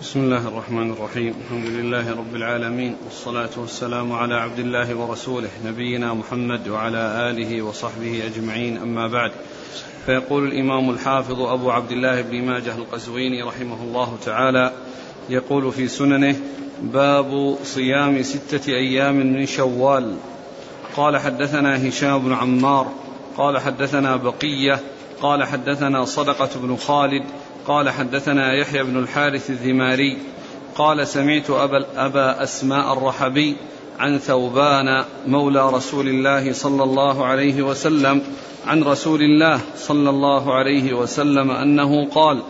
بسم الله الرحمن الرحيم. الحمد لله رب العالمين والصلاة والسلام على عبد الله ورسوله نبينا محمد وعلى آله وصحبه أجمعين أما بعد. فيقول الإمام الحافظ أبو عبد الله بن ماجه القزويني رحمه الله تعالى يقول في سننه باب صيام ستة أيام من شوال. قال حدثنا هشام بن عمار قال حدثنا بقية قال حدثنا صدقة بن خالد قال حدثنا يحيى بن الحارث الذماري قال سمعت أبا, أبا أسماء الرحبي عن ثوبان مولى رسول الله صلى الله عليه وسلم عن رسول الله صلى الله عليه وسلم أنه قال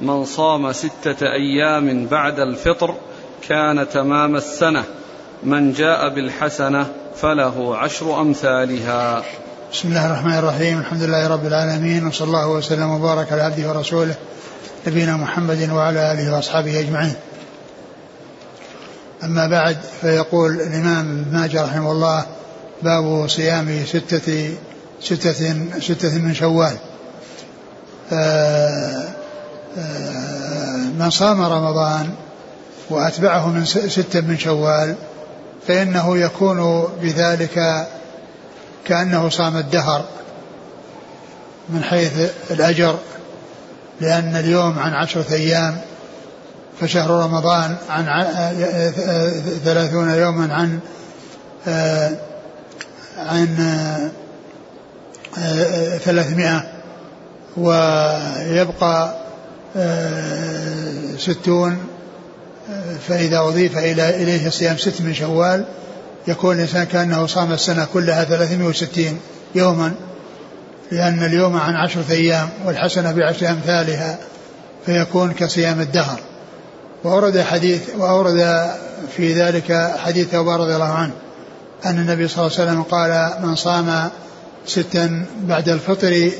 من صام ستة أيام بعد الفطر كان تمام السنة من جاء بالحسنة فله عشر أمثالها. بسم الله الرحمن الرحيم الحمد لله رب العالمين وصلى الله وسلم وبارك على عبده ورسوله نبينا محمد وعلى آله وأصحابه أجمعين. أما بعد فيقول الإمام ابن ماجه رحمه الله باب صيام ستة ستة ستة من شوال. آه، آه، من صام رمضان وأتبعه من ستة من شوال فإنه يكون بذلك كأنه صام الدهر من حيث الأجر لأن اليوم عن عشرة أيام فشهر رمضان عن ثلاثون يوما عن عن ثلاثمائة ويبقى ستون فإذا أضيف إلى إليه صيام ست من شوال يكون الإنسان كأنه صام السنة كلها 360 يوما. لأن اليوم عن عشرة أيام والحسنة بعشر أمثالها فيكون كصيام الدهر. وأورد حديث وأورد في ذلك حديث أبو رضي الله عنه أن النبي صلى الله عليه وسلم قال من صام ستا بعد الفطر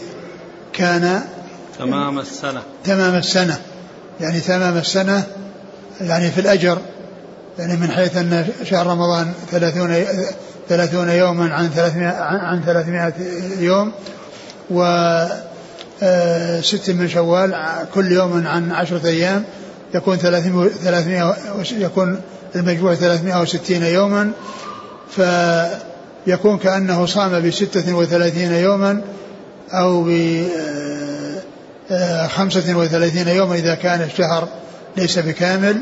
كان تمام السنة. تمام السنة. يعني تمام السنة يعني في الأجر. يعني من حيث أن شهر رمضان ثلاثون ثلاثون يوما عن ثلاثمائة عن ثلاثمائة يوم و آه، ست من شوال كل يوم عن عشرة أيام يكون ثلاثمائة يكون المجموع ثلاثمائة وستين يوما فيكون كأنه صام بستة وثلاثين يوما أو ب آه، خمسة وثلاثين يوما إذا كان الشهر ليس بكامل.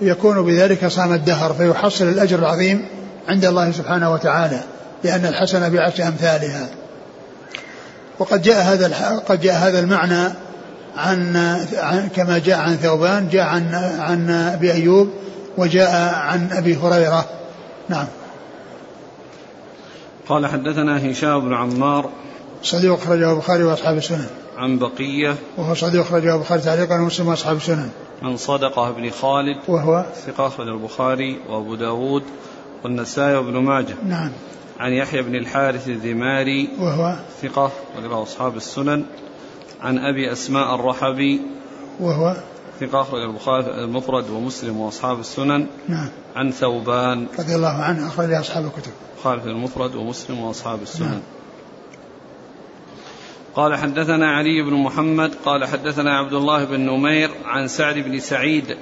يكون بذلك صام الدهر فيحصل الأجر العظيم عند الله سبحانه وتعالى لأن الحسنة بعشر أمثالها. وقد جاء هذا قد جاء هذا المعنى عن, عن كما جاء عن ثوبان جاء عن عن أبي أيوب وجاء عن أبي هريرة. نعم. قال حدثنا هشام بن عمار. صديق أخرجه البخاري وأصحاب السنن. عن بقية. وهو صديق أخرجه البخاري تعليقا ومسلم وأصحاب السنن. عن صدقة بن خالد. وهو؟ اخرج البخاري وأبو داود والنسائي وابن ماجه. نعم. عن يحيى بن الحارث الذماري وهو ثقة وله أصحاب السنن. عن أبي أسماء الرحبي وهو ثقة أخرج البخاري المفرد ومسلم وأصحاب السنن. نعم. عن ثوبان. رضي الله عنه أخرج أصحاب الكتب. البخاري المفرد ومسلم وأصحاب السنن. نعم. قال حدثنا علي بن محمد قال حدثنا عبد الله بن نمير عن سعد بن سعيد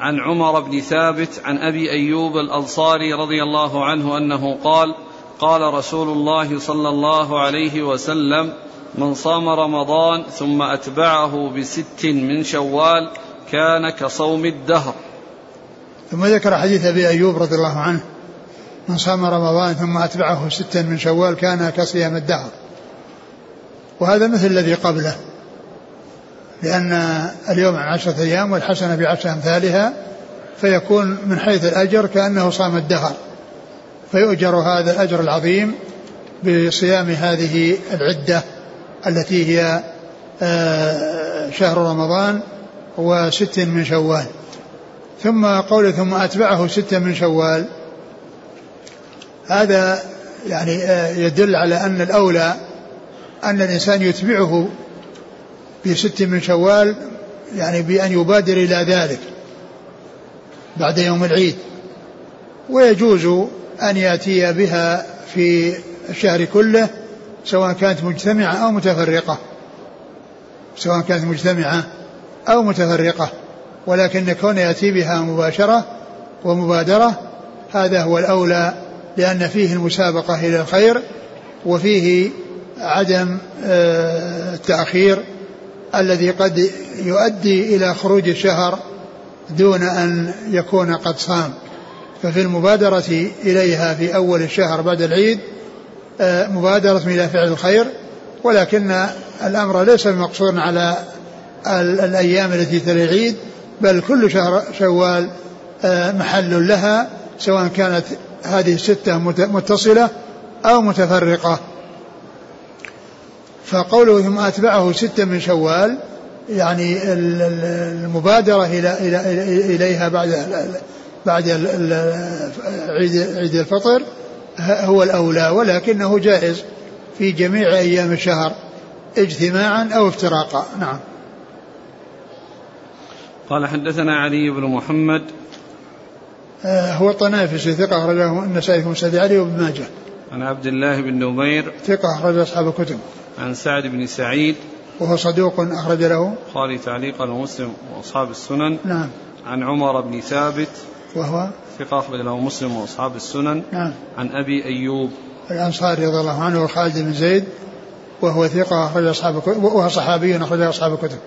عن عمر بن ثابت عن أبي أيوب الأنصاري رضي الله عنه أنه قال قال رسول الله صلى الله عليه وسلم من صام رمضان ثم أتبعه بست من شوال كان كصوم الدهر. ثم ذكر حديث أبي أيوب رضي الله عنه من صام رمضان ثم أتبعه ستا من شوال كان كصيام الدهر. وهذا مثل الذي قبله لأن اليوم عشرة أيام والحسنة بعشر أمثالها فيكون من حيث الأجر كأنه صام الدهر. فيؤجر هذا الأجر العظيم بصيام هذه العدة التي هي آه، شهر رمضان وست من شوال. ثم قول ثم أتبعه ستة من شوال. هذا يعني آه، يدل على أن الأولى أن الإنسان يتبعه بست من شوال يعني بأن يبادر إلى ذلك بعد يوم العيد. ويجوز أن يأتي بها في الشهر كله سواء كانت مجتمعة أو متفرقة. سواء كانت مجتمعة أو متفرقة. ولكن كون يأتي بها مباشرة ومبادرة هذا هو الأولى لأن فيه المسابقة إلى الخير وفيه عدم آه، التأخير الذي قد يؤدي إلى خروج الشهر دون أن يكون قد صام. ففي المبادرة إليها في أول الشهر بعد العيد آه، مبادرة إلى فعل الخير ولكن الأمر ليس مقصورا على الأيام التي تلي العيد بل كل شهر شوال آه، محل لها سواء كانت هذه الستة متصلة أو متفرقة. فقوله ثم أتبعه ستة من شوال يعني المبادرة إلى إليها بعد بعد عيد عيد الفطر هو الأولى ولكنه جائز في جميع أيام الشهر اجتماعا أو افتراقا. نعم. قال حدثنا علي بن محمد. آه، هو الطنافسي ثقة أخرجه النسائي في مسند علي وابن ماجه. عن عبد الله بن نمير ثقة أخرج أصحاب الكتب. عن سعد بن سعيد. وهو صدوق أخرج له. البخاري تعليقا ومسلم وأصحاب السنن. نعم. عن عمر بن ثابت. وهو ثقة أخرج له مسلم وأصحاب السنن. نعم. عن أبي أيوب. الأنصاري رضي الله عنه وخالد بن زيد وهو ثقة أخرج أصحاب الكتب وهو صحابي أخرج أصحاب الكتب.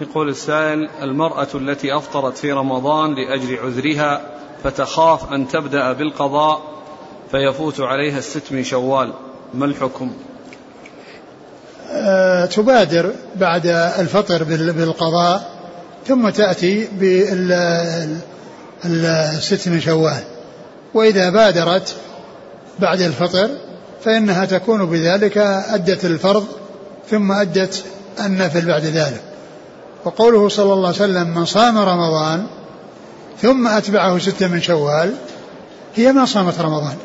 يقول السائل المرأة التي أفطرت في رمضان لأجل عذرها فتخاف أن تبدأ بالقضاء فيفوت عليها الست من شوال. ما الحكم؟ أه تبادر بعد الفطر بالقضاء. ثم تأتي بالست من شوال. وإذا بادرت بعد الفطر فإنها تكون بذلك أدت الفرض ثم أدت النفل بعد ذلك. وقوله صلى الله عليه وسلم من صام رمضان ثم أتبعه ستة من شوال هي ما صامت رمضان.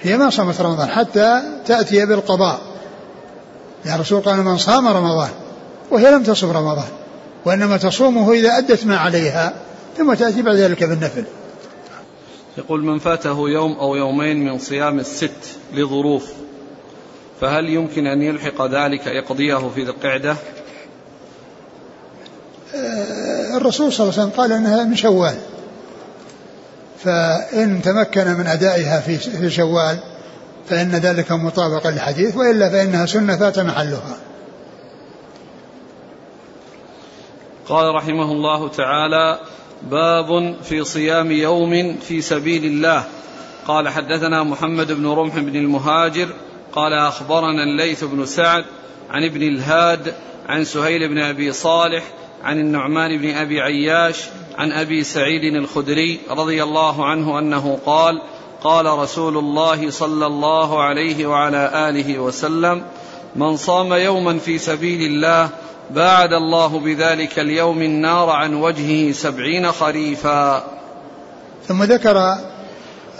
هي ما صامت رمضان حتى تأتي بالقضاء. يا رسول قال من صام رمضان وهي لم تصم رمضان. وإنما تصومه إذا أدت ما عليها ثم تأتي بعد ذلك بالنفل. يقول من فاته يوم أو يومين من صيام الست لظروف فهل يمكن أن يلحق ذلك يقضيه في ذي القعدة؟ آه، الرسول صلى الله عليه وسلم قال إنها من شوال. فإن تمكن من أدائها في شوال فإن ذلك مطابقا للحديث وإلا فإنها سنة فات محلها. قال رحمه الله تعالى باب في صيام يوم في سبيل الله. قال حدثنا محمد بن رمح بن المهاجر قال أخبرنا الليث بن سعد عن ابن الهاد عن سهيل بن أبي صالح عن النعمان بن أبي عياش عن أبي سعيد الخدري رضي الله عنه أنه قال قال رسول الله صلى الله عليه وعلى آله وسلم من صام يوما في سبيل الله باعد الله بذلك اليوم النار عن وجهه سبعين خريفا. ثم ذكر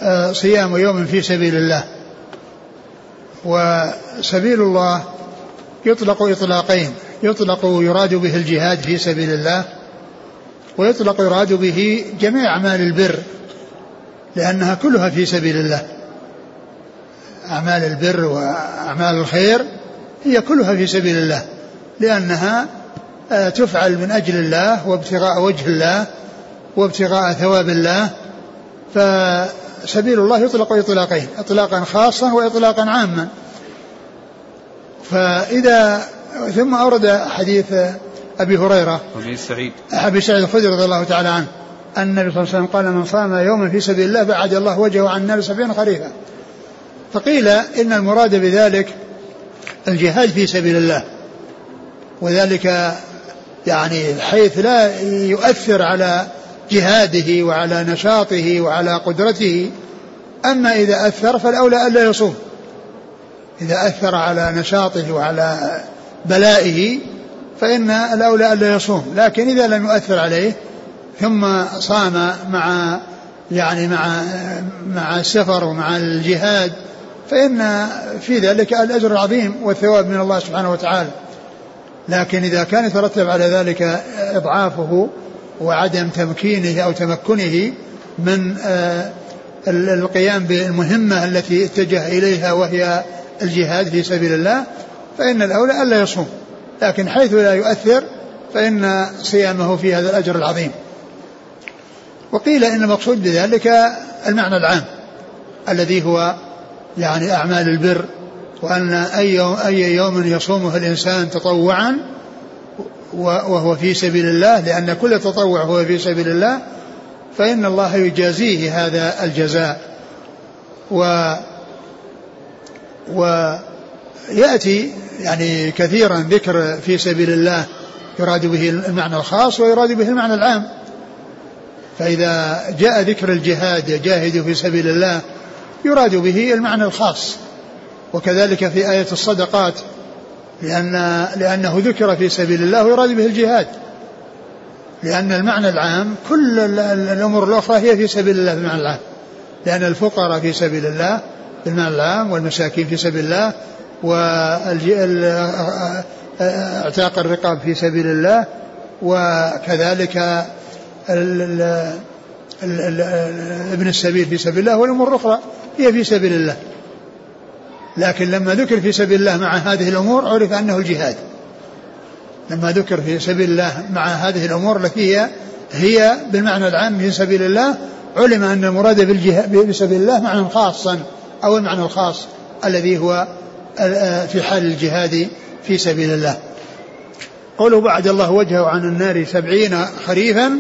آه، صيام يوم في سبيل الله. وسبيل الله يطلق إطلاقين. يطلق يراد به الجهاد في سبيل الله ويطلق يراد به جميع أعمال البر لأنها كلها في سبيل الله. أعمال البر وأعمال الخير هي كلها في سبيل الله. لأنها آه، تفعل من أجل الله وابتغاء وجه الله وابتغاء ثواب الله فسبيل الله يطلق إطلاقين إطلاقا خاصا وإطلاقا عاما. فإذا ثم أورد حديث أبي هريرة أبي سعيد. أبي سعيد الخدري رضي الله تعالى عنه أن النبي صلى الله عليه وسلم قال من صام يوما في سبيل الله بعد الله وجهه عن النار سبعين خريفا. فقيل إن المراد بذلك الجهاد في سبيل الله. وذلك يعني حيث لا يؤثر على جهاده وعلى نشاطه وعلى قدرته. أما إذا أثر فالأولى ألا يصوم. إذا أثر على نشاطه وعلى بلائه فإن الأولى ألا يصوم. لكن إذا لم يؤثر عليه ثم صام مع يعني مع مع السفر ومع الجهاد فإن في ذلك الأجر العظيم والثواب من الله سبحانه وتعالى. لكن إذا كان يترتب على ذلك إضعافه وعدم تمكينه أو تمكنه من آه، القيام بالمهمة التي اتجه إليها وهي الجهاد في سبيل الله فإن الأولى ألا يصوم. لكن حيث لا يؤثر فإن صيامه في هذا الأجر العظيم. وقيل إن المقصود بذلك المعنى العام الذي هو يعني أعمال البر وأن أي يوم, أي يوم يصومه الإنسان تطوعا وهو في سبيل الله لأن كل تطوع هو في سبيل الله فإن الله يجازيه هذا الجزاء. و ويأتي يعني كثيرا ذكر في سبيل الله يراد به المعنى الخاص ويراد به المعنى العام. فإذا جاء ذكر الجهاد يجاهد في سبيل الله يراد به المعنى الخاص. وكذلك في آية الصدقات لأن لأنه ذكر في سبيل الله ويراد به الجهاد. لأن المعنى العام كل الأمور الأخرى هي في سبيل الله بالمعنى العام. لأن الفقراء في سبيل الله بالمعنى العام والمساكين في سبيل الله واعتاق الرقاب في سبيل الله وكذلك ابن السبيل في سبيل الله والأمور الأخرى هي في سبيل الله. لكن لما ذكر في سبيل الله مع هذه الأمور عرف أنه الجهاد. لما ذكر في سبيل الله مع هذه الأمور التي هي هي بالمعنى العام في سبيل الله علم أن المراد بسبيل الله معنى خاصا أو المعنى الخاص الذي هو في حال الجهاد في سبيل الله. قوله بعد الله وجهه عن النار سبعين خريفا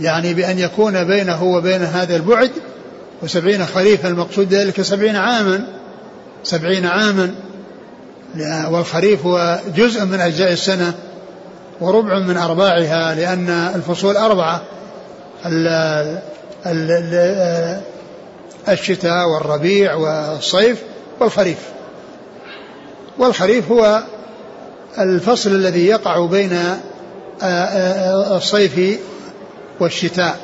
يعني بأن يكون بينه وبين هذا البعد وسبعين خريفا المقصود ذلك سبعين عاما. سبعين عاما والخريف هو جزء من أجزاء السنة وربع من أرباعها لأن الفصول أربعة الشتاء والربيع والصيف والخريف. والخريف هو الفصل الذي يقع بين الصيف والشتاء.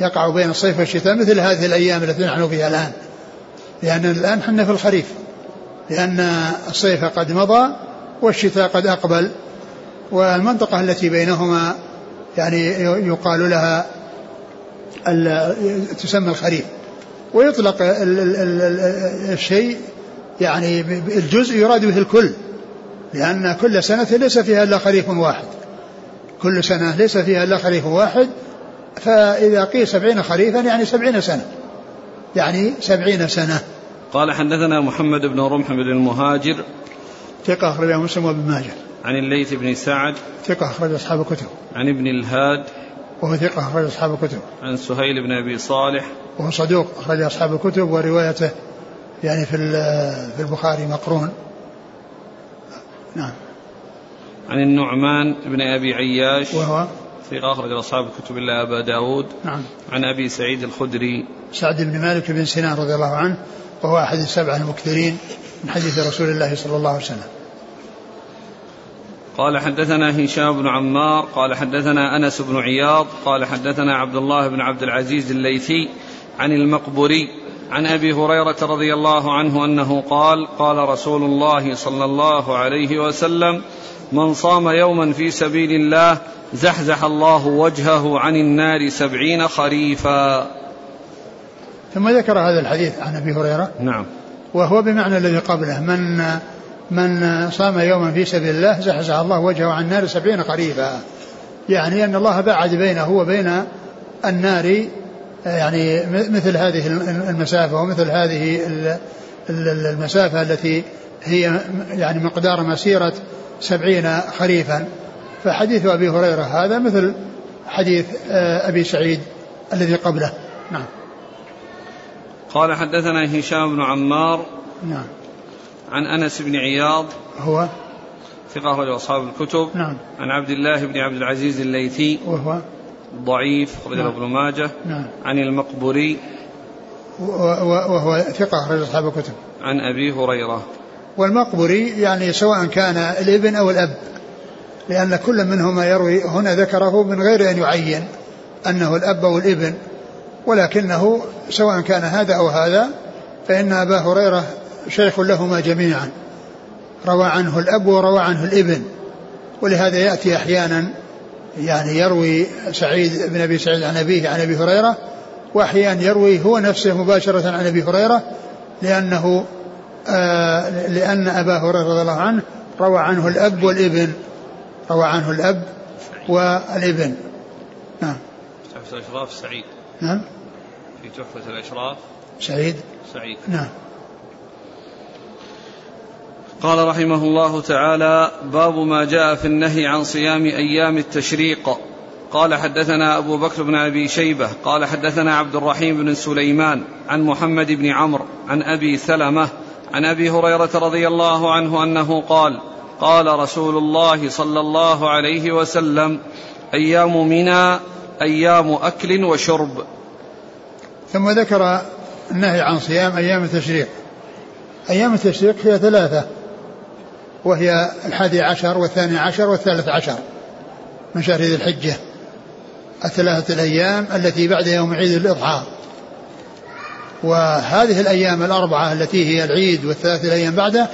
يقع بين الصيف والشتاء مثل هذه الأيام التي نحن فيها الآن. لأن الآن حنا في الخريف لأن الصيف قد مضى والشتاء قد أقبل والمنطقة التي بينهما يعني يقال لها تسمى الخريف. ويطلق الشيء يعني الجزء يراد به الكل لأن كل سنة ليس فيها إلا خريف واحد. كل سنة ليس فيها إلا خريف واحد فإذا قيل سبعين خريفا يعني سبعين سنة. يعني سبعين سنة. قال حدثنا محمد بن رمح بن المهاجر ثقة أخرج مسلم وابن ماجه. عن الليث بن سعد ثقة أخرج أصحاب الكتب. عن ابن الهاد وهو ثقة أخرج أصحاب الكتب. عن سهيل بن أبي صالح وهو صدوق أخرج أصحاب الكتب وروايته يعني في في البخاري مقرون. نعم. عن النعمان بن أبي عياش وهو ثقة أخرج أصحاب الكتب إلا أبا داود. نعم. عن أبي سعيد الخدري. سعد بن مالك بن سنان رضي الله عنه وهو أحد السبعة المكثرين من حديث رسول الله صلى الله عليه وسلم. قال حدثنا هشام بن عمار قال حدثنا أنس بن عياض قال حدثنا عبد الله بن عبد العزيز الليثي عن المقبري عن أبي هريرة رضي الله عنه أنه قال قال رسول الله صلى الله عليه وسلم من صام يوما في سبيل الله زحزح الله وجهه عن النار سبعين خريفا. ثم ذكر هذا الحديث عن أبي هريرة. نعم. وهو بمعنى الذي قبله. من من صام يوما في سبيل الله زحزح الله وجهه عن النار سبعين خريفا. يعني أن الله بعد بينه وبين النار يعني مثل هذه المسافة ومثل هذه المسافة التي هي يعني مقدار مسيرة سبعين خريفا. فحديث أبي هريرة هذا مثل حديث أبي سعيد الذي قبله. نعم. قال حدثنا هشام بن عمار نعم. عن أنس بن عياض هو؟ ثقة أخرج أصحاب الكتب. نعم. عن عبد الله بن عبد العزيز الليثي وهو؟ ضعيف أخرجه نعم. ابن ماجه. نعم. عن المقبري وهو ثقة أخرج أصحاب الكتب. عن أبي هريرة. والمقبري يعني سواء كان الابن أو الأب. لأن كل منهما يروي هنا ذكره من غير أن يعين أنه الأب أو الابن ولكنه سواء كان هذا أو هذا فإن أبا هريرة شيخ لهما جميعا. روى عنه الأب وروى عنه الابن. ولهذا يأتي أحيانا يعني يروي سعيد بن أبي سعيد عن أبيه عن أبي هريرة وأحيانا يروي هو نفسه مباشرة عن أبي هريرة لأنه آه لأن أبا هريرة رضي الله عنه روى عنه الأب والابن. روى عنه الأب والابن. نعم. تحفة الأشراف سعيد. نعم. في تحفة الأشراف سعيد. سعيد. نعم. قال رحمه الله تعالى باب ما جاء في النهي عن صيام أيام التشريق. قال حدثنا أبو بكر بن أبي شيبة قال حدثنا عبد الرحيم بن سليمان عن محمد بن عمرو عن أبي سلمة عن أبي هريرة رضي الله عنه أنه قال قال رسول الله صلى الله عليه وسلم أيام منى أيام أكل وشرب. ثم ذكر النهي عن صيام أيام التشريق. أيام التشريق هي ثلاثة وهي الحادي عشر والثاني عشر والثالث عشر من شهر ذي الحجة. الثلاثة الأيام التي بعد يوم عيد الإضحى. وهذه الأيام الأربعة التي هي العيد والثلاثة الأيام بعده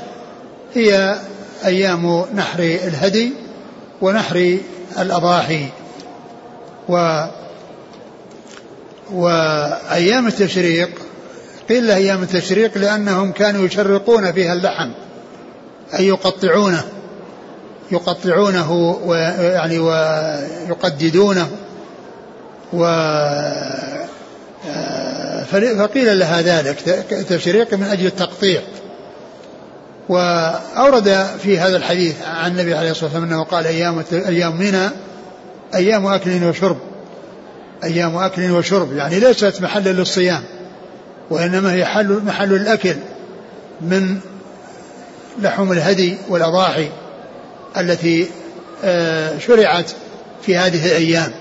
هي أيام نحر الهدي ونحر الأضاحي. و وأيام التشريق قيل أيام التشريق لأنهم كانوا يشرقون فيها اللحم أي يقطعونه يقطعونه ويعني ويقددونه. و فقيل لها ذلك تشريق من أجل التقطيع. وأورد في هذا الحديث عن النبي عليه الصلاة والسلام أنه قال أيام أيام منى أيام أكل وشرب. أيام أكل وشرب يعني ليست محلا للصيام وإنما هي حل محل الأكل من لحوم الهدي والأضاحي التي آه، شرعت في هذه الأيام.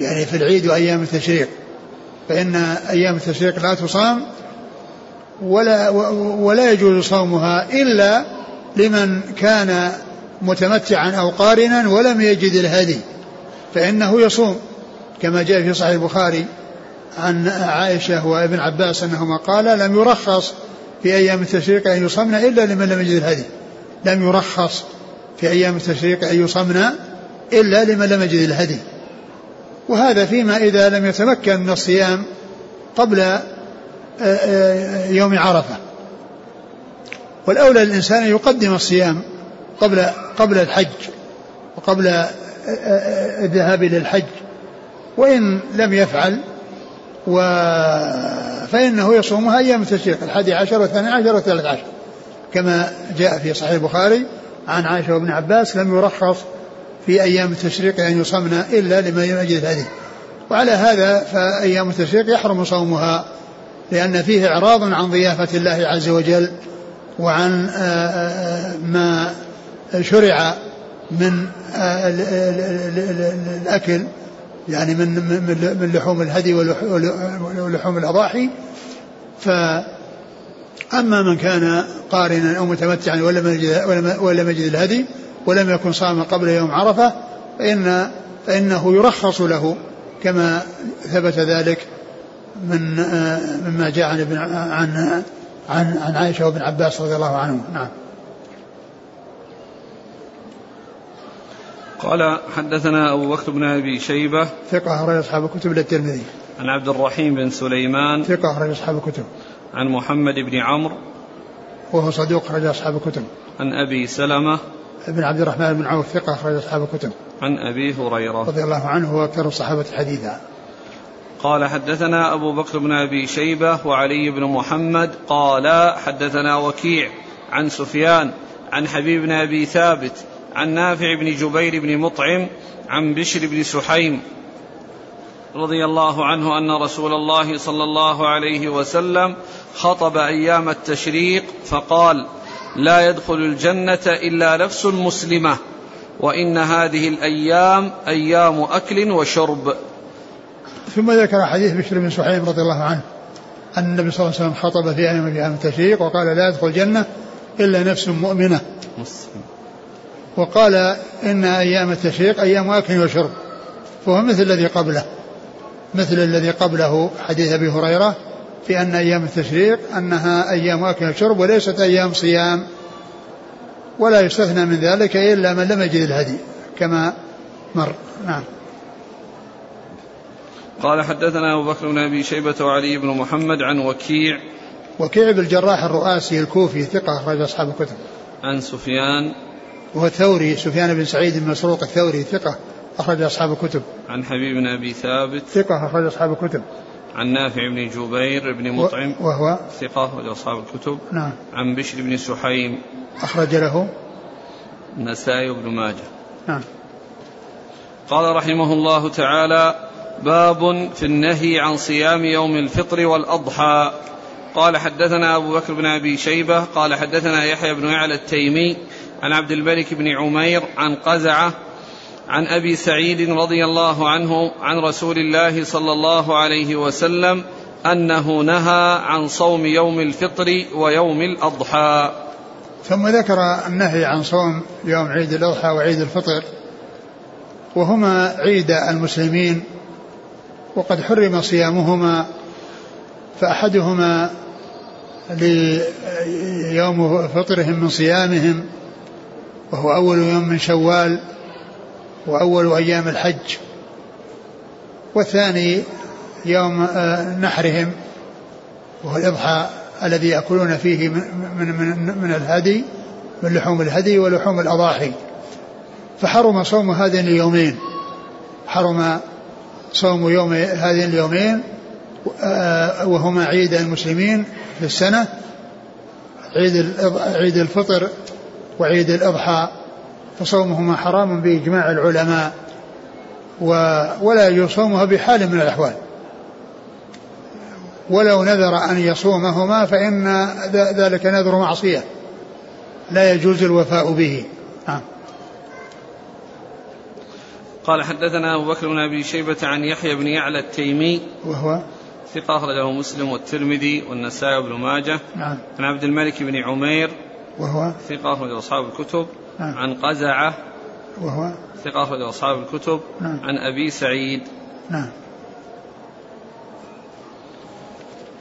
يعني في العيد وأيام التشريق. فإن أيام التشريق لا تصام ولا ولا يجوز صومها إلا لمن كان متمتعا أو قارنا ولم يجد الهدي فإنه يصوم. كما جاء في صحيح البخاري عن عائشة وابن عباس أنهما قال لم يرخص في أيام التشريق أن يصمن إلا لمن لم يجد الهدي. لم يرخص في أيام التشريق أن يصمن إلا لمن لم يجد الهدي. وهذا فيما إذا لم يتمكن من الصيام قبل يوم عرفة. والأولى للإنسان أن يقدم الصيام قبل قبل الحج وقبل آه، الذهاب إلى الحج. وإن لم يفعل و فإنه يصومها أيام التشريق الحادي عشر والثاني عشر والثالث عشر. كما جاء في صحيح البخاري عن عائشة وابن عباس لم يرخص في أيام التشريق أن يصمن إلا لمن يجد هذه وعلى هذا فأيام التشريق يحرم صومها. لأن فيه إعراض عن ضيافة الله عز وجل وعن آه، آه، ما شرع من آه، الأكل يعني من من لحوم الهدي ولحوم الأضاحي. فأما من كان قارنا أو متمتعا ولم يجد ولم يجد الهدي ولم يكن صام قبل يوم عرفة فإن فإنه يرخص له كما ثبت ذلك. من مما جاء عن ابن عن عن عن عائشة وابن عباس رضي الله عنهم. نعم. قال حدثنا أبو بكر بن أبي شيبة. ثقة أخرج أصحاب الكتب إلى الترمذي. عن عبد الرحيم بن سليمان. ثقة أخرج أصحاب الكتب. عن محمد بن عمرو. وهو صدوق أخرج أصحاب الكتب. عن أبي سلمة. ابن عبد الرحمن بن عوف ثقة أخرج أصحاب الكتب. عن أبي هريرة. رضي الله عنه هو أكثر الصحابة حديثا. قال حدثنا أبو بكر بن أبي شيبة وعلي بن محمد قال حدثنا وكيع عن سفيان عن حبيب بن أبي ثابت عن نافع بن جبير بن مطعم عن بشر بن سحيم رضي الله عنه أن رسول الله صلى الله عليه وسلم خطب أيام التشريق فقال لا يدخل الجنة إلا نفس مسلمة وإن هذه الأيام أيام أكل وشرب. ثم ذكر حديث بشر بن سحيم رضي الله عنه أن النبي صلى الله عليه وسلم خطب في أيام أيام التشريق وقال لا يدخل الجنة إلا نفس مؤمنة. مسلم. وقال إن أيام التشريق أيام أكل وشرب فهو مثل الذي قبله مثل الذي قبله حديث أبي هريرة في أن أيام التشريق أنها أيام أكل وشرب وليست أيام صيام. ولا يستثنى من ذلك إلا من لم يجد الهدي كما مر. نعم. قال حدثنا أبو بكر بن أبي شيبة وعلي بن محمد عن وكيع وكيع بالجراح الرؤاسي الكوفي ثقة أخرج أصحاب الكتب. عن سفيان وهو الثوري سفيان بن سعيد بن مسروق الثوري ثقة أخرج أصحاب الكتب. عن حبيب بن أبي ثابت ثقة أخرج أصحاب الكتب. عن نافع بن جبير بن مطعم وهو؟ ثقة أخرج أصحاب الكتب. نعم. عن بشر بن سحيم أخرج له. النسائي بن ماجه. نعم. قال رحمه الله تعالى باب في النهي عن صيام يوم الفطر والأضحى. قال حدثنا أبو بكر بن أبي شيبة قال حدثنا يحيى بن يعلى التيمي عن عبد الملك بن عمير عن قزعة عن أبي سعيد رضي الله عنه عن رسول الله صلى الله عليه وسلم أنه نهى عن صوم يوم الفطر ويوم الأضحى. ثم ذكر النهي عن صوم يوم عيد الأضحى وعيد الفطر وهما عيد المسلمين وقد حرم صيامهما فأحدهما ليوم فطرهم من صيامهم وهو أول يوم من شوال وأول أيام الحج والثاني يوم آه، نحرهم وهو الإضحى الذي يأكلون فيه من, من, من الهدي من لحوم الهدي ولحوم الأضاحي. فحرم صوم هذين اليومين حرم صوم يوم هذين اليومين آه، وهما عيد المسلمين في السنة عيد عيد الفطر وعيد الأضحى فصومهما حرام بإجماع العلماء ولا يصومها بحال من الأحوال. ولو نذر أن يصومهما فإن ذلك نذر معصية لا يجوز الوفاء به. نعم. قال حدثنا أبو بكر بن أبي شيبة عن يحيى بن يعلى التيمي. وهو ثقة أخرجه مسلم والترمذي والنسائي بن ماجه. نعم. عن عبد الملك بن عمير. وهو ثقة أخرج أصحاب الكتب. نعم. عن قزعة. وهو ثقة أخرج أصحاب الكتب. نعم. عن أبي سعيد. نعم.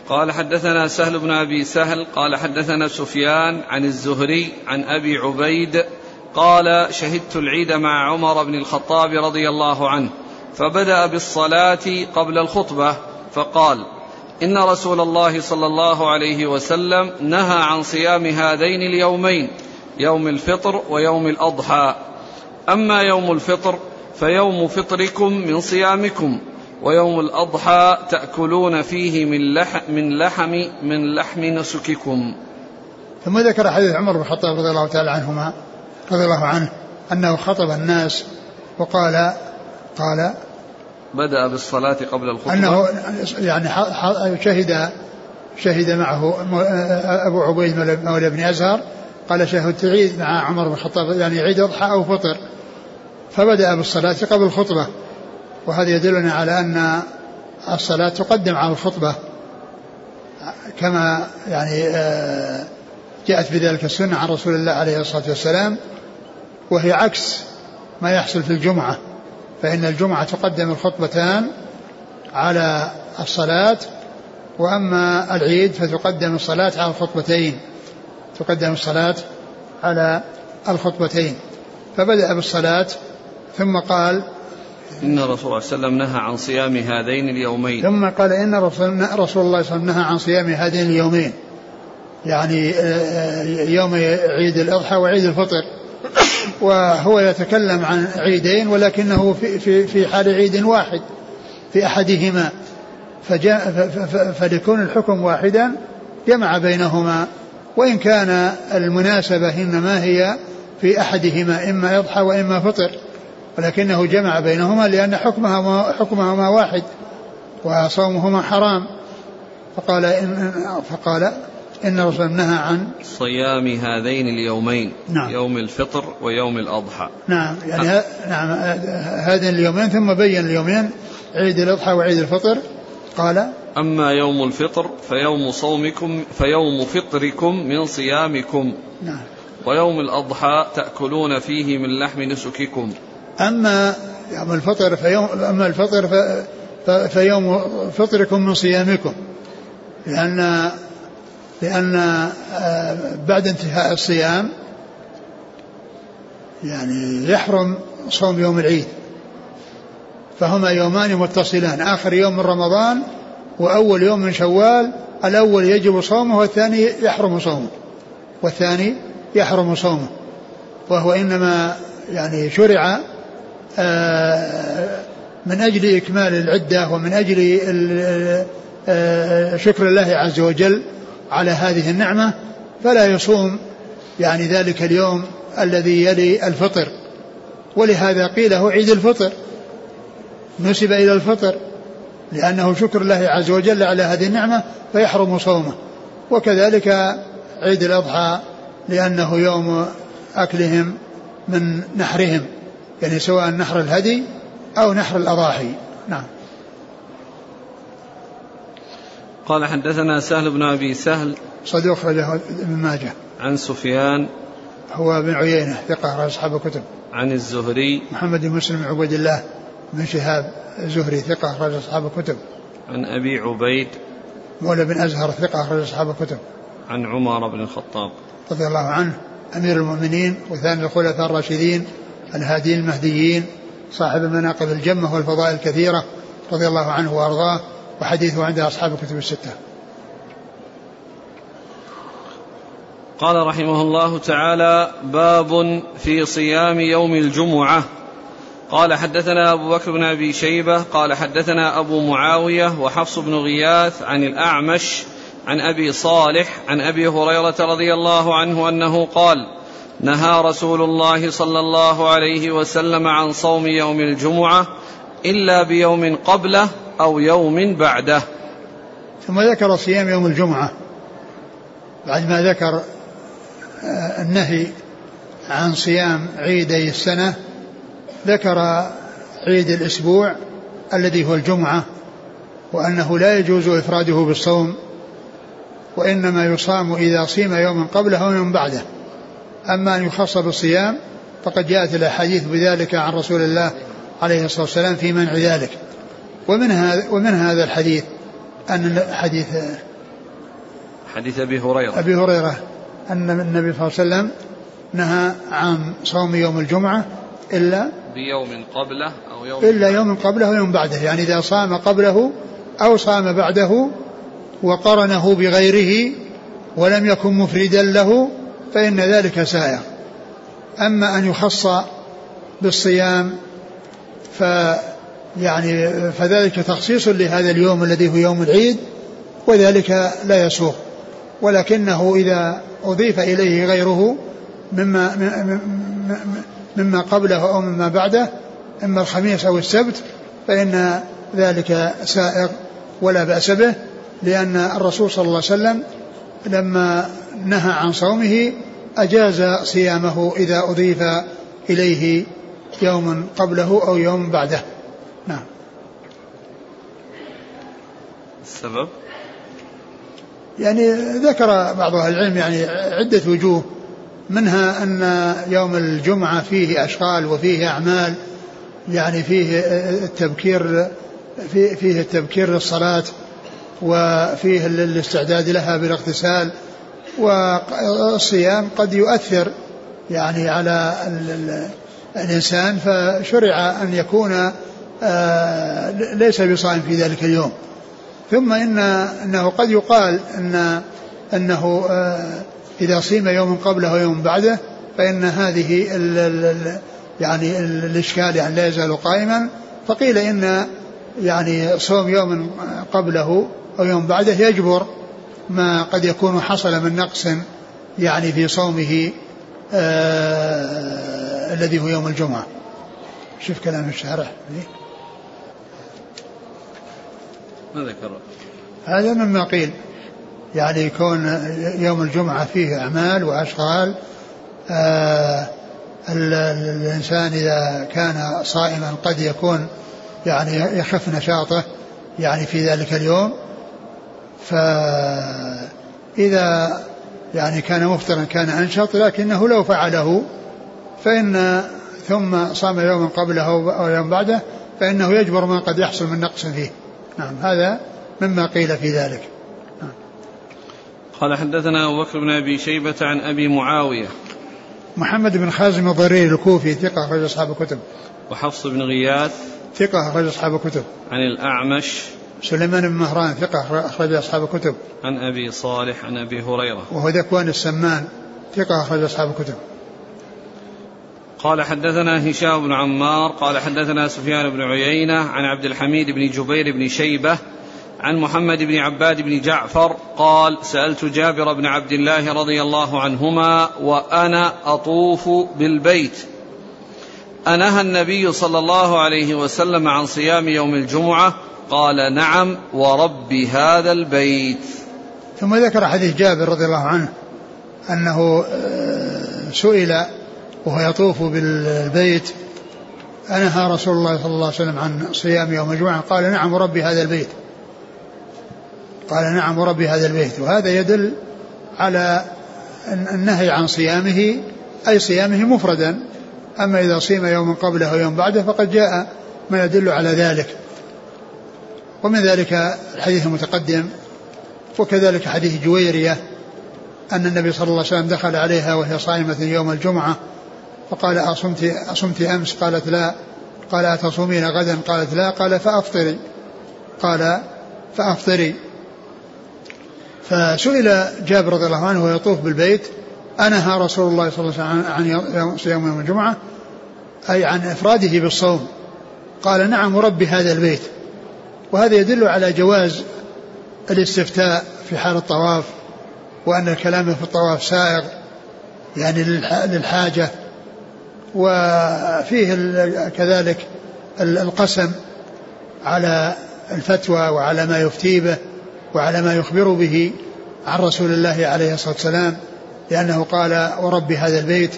قال حدثنا سهل بن أبي سهل. قال حدثنا سفيان عن الزهري عن أبي عبيد قال شهدت العيد مع عمر بن الخطاب رضي الله عنه فبدأ بالصلاة قبل الخطبة فقال إن رسول الله صلى الله عليه وسلم نهى عن صيام هذين اليومين يوم الفطر ويوم الأضحى أما يوم الفطر فيوم فطركم من صيامكم ويوم الأضحى تأكلون فيه من لحم من لحم من لحم نسككم. ثم ذكر حديث عمر بن الخطاب رضي الله تعالى عنهما رضي الله عنه أنه خطب الناس وقال قال بدأ بالصلاة قبل الخطبة. أنه يعني شهد شهد معه أبو عبيد مولى بن أزهر قال شهدت عيد مع عمر بن الخطاب يعني عيد أضحى أو فطر. فبدأ بالصلاة قبل الخطبة. وهذا يدلنا على أن الصلاة تقدم على الخطبة. كما يعني آه، جاءت بذلك السنة عن رسول الله عليه الصلاة والسلام. وهي عكس ما يحصل في الجمعة فإن الجمعة تقدم الخطبتان على الصلاة وأما العيد فتقدم الصلاة على الخطبتين تقدم الصلاة على الخطبتين. فبدأ بالصلاة ثم قال إن الرسول صلى الله عليه وسلم نهى عن صيام هذين اليومين. ثم قال إن رسول, رسول الله صلى الله عليه وسلم نهى عن صيام هذين اليومين. يعني آه، آه، يوم عيد الأضحى وعيد الفطر. وهو يتكلم عن عيدين ولكنه في, في, في حال عيد واحد في أحدهما فجاء فليكون الحكم واحدا جمع بينهما وإن كان المناسبة إنما هي في أحدهما إما يضحى وإما فطر ولكنه جمع بينهما لأن حكمهما حكمهما واحد وصومهما حرام. فقال إن فقال إن الرسول نهى عن صيام هذين اليومين نعم. يوم الفطر ويوم الأضحى. نعم يعني ه... نعم هذين اليومين ثم بين اليومين عيد الأضحى وعيد الفطر. قال أما يوم الفطر فيوم صومكم فيوم فطركم من صيامكم. نعم. ويوم الأضحى تأكلون فيه من لحم نسككم. أما يوم الفطر فيوم أما الفطر فيوم فطركم من صيامكم. لأن لأن آه، بعد انتهاء الصيام يعني يحرم صوم يوم العيد فهما يومان متصلان آخر يوم من رمضان وأول يوم من شوال الأول يجب صومه والثاني يحرم صومه والثاني يحرم صومه وهو إنما يعني شرع آه، من أجل إكمال العدة ومن أجل آه، شكر الله عز وجل على هذه النعمة فلا يصوم يعني ذلك اليوم الذي يلي الفطر. ولهذا قيل هو عيد الفطر. نسب إلى الفطر. لأنه شكر الله عز وجل على هذه النعمة فيحرم صومه. وكذلك عيد الأضحى لأنه يوم أكلهم من نحرهم. يعني سواء نحر الهدي أو نحر الأضاحي. نعم. قال حدثنا سهل بن أبي سهل صدوق أخرجه ابن ماجه. عن سفيان هو بن عيينة ثقة أصحاب الكتب. عن الزهري محمد بن مسلم بن عبيد الله بن شهاب الزهري ثقة أخرج أصحاب الكتب. عن أبي عبيد مولى بن أزهر ثقة أخرج أصحاب الكتب. عن عمر بن الخطاب رضي الله عنه أمير المؤمنين وثاني الخلفاء الراشدين الهاديين المهديين صاحب المناقب الجمة والفضائل الكثيرة رضي الله عنه وأرضاه. وحديثه عند أصحاب الكتب الستة. قال رحمه الله تعالى باب في صيام يوم الجمعة. قال حدثنا أبو بكر بن أبي شيبة قال حدثنا أبو معاوية وحفص بن غياث عن الأعمش عن أبي صالح عن أبي هريرة رضي الله عنه أنه قال نهى رسول الله صلى الله عليه وسلم عن صوم يوم الجمعة إلا بيوم قبله أو يوم بعده. ثم ذكر صيام يوم الجمعة. بعد ما ذكر آه، النهي عن صيام عيدي السنة ذكر عيد الأسبوع الذي هو الجمعة وأنه لا يجوز إفراده بالصوم وإنما يصام إذا صيم يوما قبله أو يوم بعده. أما أن يخص بالصيام فقد جاءت الأحاديث بذلك عن رسول الله عليه الصلاة والسلام في منع ذلك. ومن هذا ومن هذا الحديث؟ أن حديث حديث أبي هريرة. أبي هريرة أن النبي صلى الله عليه وسلم نهى عن صوم يوم الجمعة إلا بيوم قبله أو يوم إلا يوم قبله ويوم بعده. يعني إذا صام قبله أو صام بعده وقرنه بغيره ولم يكن مفردا له فإن ذلك سائر أما أن يخص بالصيام ف يعني فذلك تخصيص لهذا اليوم الذي هو يوم العيد وذلك لا يسوق. ولكنه إذا أضيف إليه غيره مما مما قبله أو مما بعده إما الخميس أو السبت فإن ذلك سائغ ولا بأس به لأن الرسول صلى الله عليه وسلم لما نهى عن صومه أجاز صيامه إذا أضيف إليه يوم قبله أو يوم بعده. السبب؟ يعني ذكر بعض أهل العلم يعني عدة وجوه منها أن يوم الجمعة فيه أشغال وفيه أعمال يعني فيه التبكير فيه التبكير للصلاة وفيه الاستعداد لها بالاغتسال والصيام قد يؤثر يعني على الإنسان فشرع أن يكون آه، ليس بصائم في ذلك اليوم. ثم إن أنه قد يقال أن أنه آه، إذا صيم يوم قبله ويوم بعده فإن هذه ال ال يعني الإشكال يعني لا يزال قائما. فقيل إن يعني صوم يوم قبله أو يوم بعده يجبر ما قد يكون حصل من نقص يعني في صومه آه الذي هو يوم الجمعة. شوف كلام الشارح ما ذكر هذا مما قيل. يعني يكون يوم الجمعة فيه أعمال وأشغال آه الإنسان إذا كان صائما قد يكون يعني يخف نشاطه يعني في ذلك اليوم. فإذا يعني كان مفطرا كان أنشط لكنه لو فعله فإن ثم صام يوما قبله أو يوم بعده فإنه يجبر ما قد يحصل من نقص فيه. نعم هذا مما قيل في ذلك. نعم. قال حدثنا أبو بكر بن أبي شيبة عن أبي معاوية. محمد بن خازم الضرير الكوفي ثقة أخرج أصحاب الكتب. وحفص بن غياث. ثقة أخرج أصحاب الكتب. عن الأعمش. سليمان بن مهران ثقة أخرج أصحاب الكتب. عن أبي صالح عن أبي هريرة. وهو ذكوان السمان ثقة أخرج أصحاب الكتب. قال حدثنا هشام بن عمار قال حدثنا سفيان بن عيينة عن عبد الحميد بن جبير بن شيبة عن محمد بن عباد بن جعفر قال سألت جابر بن عبد الله رضي الله عنهما وأنا أطوف بالبيت. أنهى النبي صلى الله عليه وسلم عن صيام يوم الجمعة قال نعم ورب هذا البيت. ثم ذكر حديث جابر رضي الله عنه أنه آه، سئل وهو يطوف بالبيت أنهى رسول الله صلى الله عليه وسلم عن صيام يوم الجمعة قال نعم وربي هذا البيت. قال نعم وربي هذا البيت. وهذا يدل على النهي عن صيامه أي صيامه مفردا. أما إذا صيم يوم قبله ويوم بعده فقد جاء ما يدل على ذلك. ومن ذلك الحديث المتقدم وكذلك حديث جويرية أن النبي صلى الله عليه وسلم دخل عليها وهي صائمة يوم الجمعة فقال أصمت, أصمت أمس؟ قالت لا. قال أتصومين غدا؟ قالت لا. قال فأفطري. قال فأفطري. فسئل جابر رضي الله عنه ويطوف بالبيت. أنهى رسول الله صلى الله عليه وسلم عن صيام يوم الجمعة أي عن إفراده بالصوم. قال نعم رب هذا البيت. وهذا يدل على جواز الاستفتاء في حال الطواف وأن الكلام في الطواف سائغ يعني للحاجة. وفيه كذلك القسم على الفتوى وعلى ما يفتي به وعلى ما يخبر به عن رسول الله عليه الصلاة والسلام لأنه قال ورب هذا البيت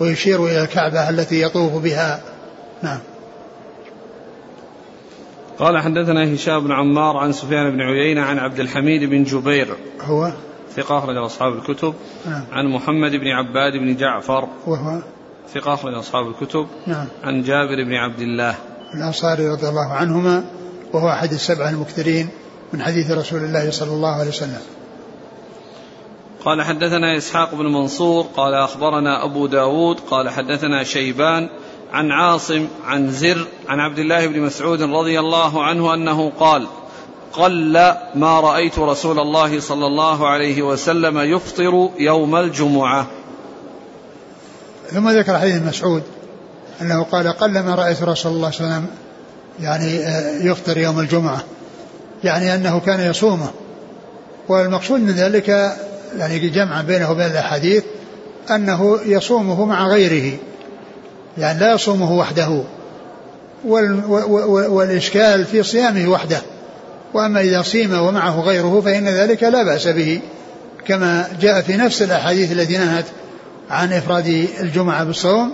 ويشير إلى الكعبة التي يطوف بها. نعم. قال حدثنا هشام بن عمار عن سفيان بن عيينة عن عبد الحميد بن جبير. هو؟ ثقة أخرج أصحاب الكتب. نعم. عن محمد بن عباد بن جعفر. وهو؟ ثقة أخرج أصحاب الكتب نعم. عن جابر بن عبد الله. الأنصاري رضي الله عنهما وهو أحد السبعة المكثرين من حديث رسول الله صلى الله عليه وسلم. قال حدثنا إسحاق بن منصور قال أخبرنا أبو داود قال حدثنا شيبان عن عاصم عن زر عن عبد الله بن مسعود رضي الله عنه أنه قال قل ما رأيت رسول الله صلى الله عليه وسلم يفطر يوم الجمعة. ثم ذكر حديث مسعود أنه قال قل ما رأيت رسول الله صلى الله عليه وسلم يعني آه، يفطر يوم الجمعة. يعني أنه كان يصومه. والمقصود من ذلك يعني جمعا بينه وبين الأحاديث أنه يصومه مع غيره. يعني لا يصومه وحده. والإشكال في صيامه وحده. وأما إذا صيم ومعه غيره فإن ذلك لا بأس به. كما جاء في نفس الأحاديث التي نهت عن إفراد الجمعة بالصوم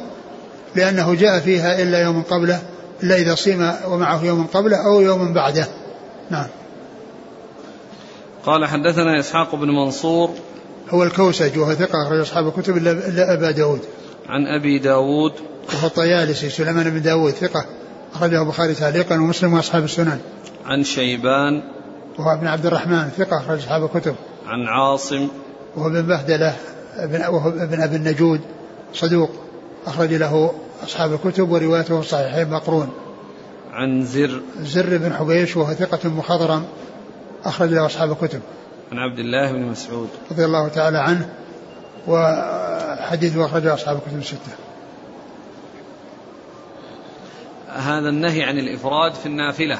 لأنه جاء فيها إلا يوم قبله إلا إذا صيم ومعه يوم قبله أو يوم بعده. نعم. قال حدثنا إسحاق بن منصور هو الكوسج وهو ثقة أخرج أصحاب الكتب إلا أبا داود. عن أبي داود. وهو الطيالسي سليمان بن داود ثقة أخرجه البخاري تعليقا ومسلم وأصحاب السنن. عن شيبان. وهو ابن عبد الرحمن ثقة أخرج أصحاب الكتب. عن عاصم. وهو ابن بهدلة وهو ابن أبي النجود صدوق أخرج له أصحاب الكتب وروايته الصحيحين مقرون. عن زر. زر بن حبيش وهو ثقة مخضرم أخرج له أصحاب الكتب. عن عبد الله بن مسعود. رضي الله تعالى عنه وحديثه أخرجه أصحاب الكتب الستة. هذا النهي عن الإفراد في النافلة.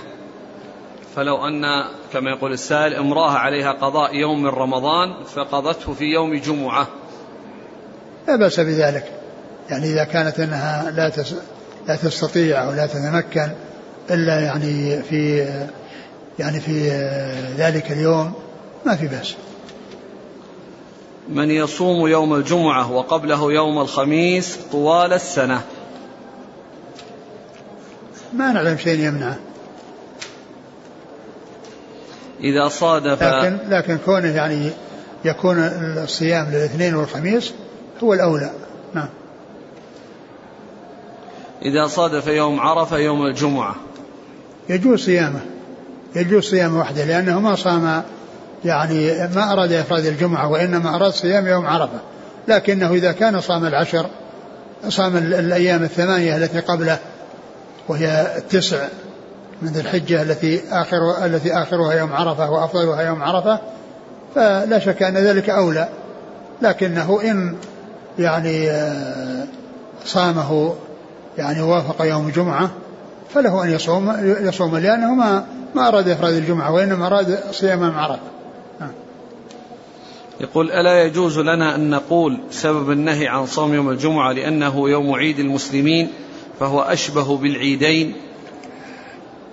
فلو أن كما يقول السائل امرأة عليها قضاء يوم من رمضان فقضته في يوم جمعة. لا بأس بذلك. يعني إذا كانت أنها لا لا تستطيع أو لا تتمكن إلا يعني في يعني في ذلك اليوم ما في بأس. من يصوم يوم الجمعة وقبله يوم الخميس طوال السنة. ما نعلم شيء يمنعه إذا صادف لكن لكن كونه يعني يكون الصيام للاثنين والخميس هو الأولى. نعم. إذا صادف يوم عرفة يوم الجمعة. يجوز صيامه. يجوز صيامه وحده لأنه ما صام يعني ما أراد إفراد الجمعة وإنما أراد صيام يوم عرفة. لكنه إذا كان صام العشر صام الأيام الثمانية التي قبله وهي التسع من ذي الحجة التي آخر التي آخرها يوم عرفة وأفضلها يوم عرفة فلا شك أن ذلك أولى. لكنه إن يعني صامه يعني وافق يوم الجمعة فله أن يصوم يصوم لأنه ما ما أراد إفراد الجمعة وإنما أراد صيام عرفة نعم. يقول ألا يجوز لنا أن نقول سبب النهي عن صوم يوم الجمعة لأنه يوم عيد المسلمين فهو أشبه بالعيدين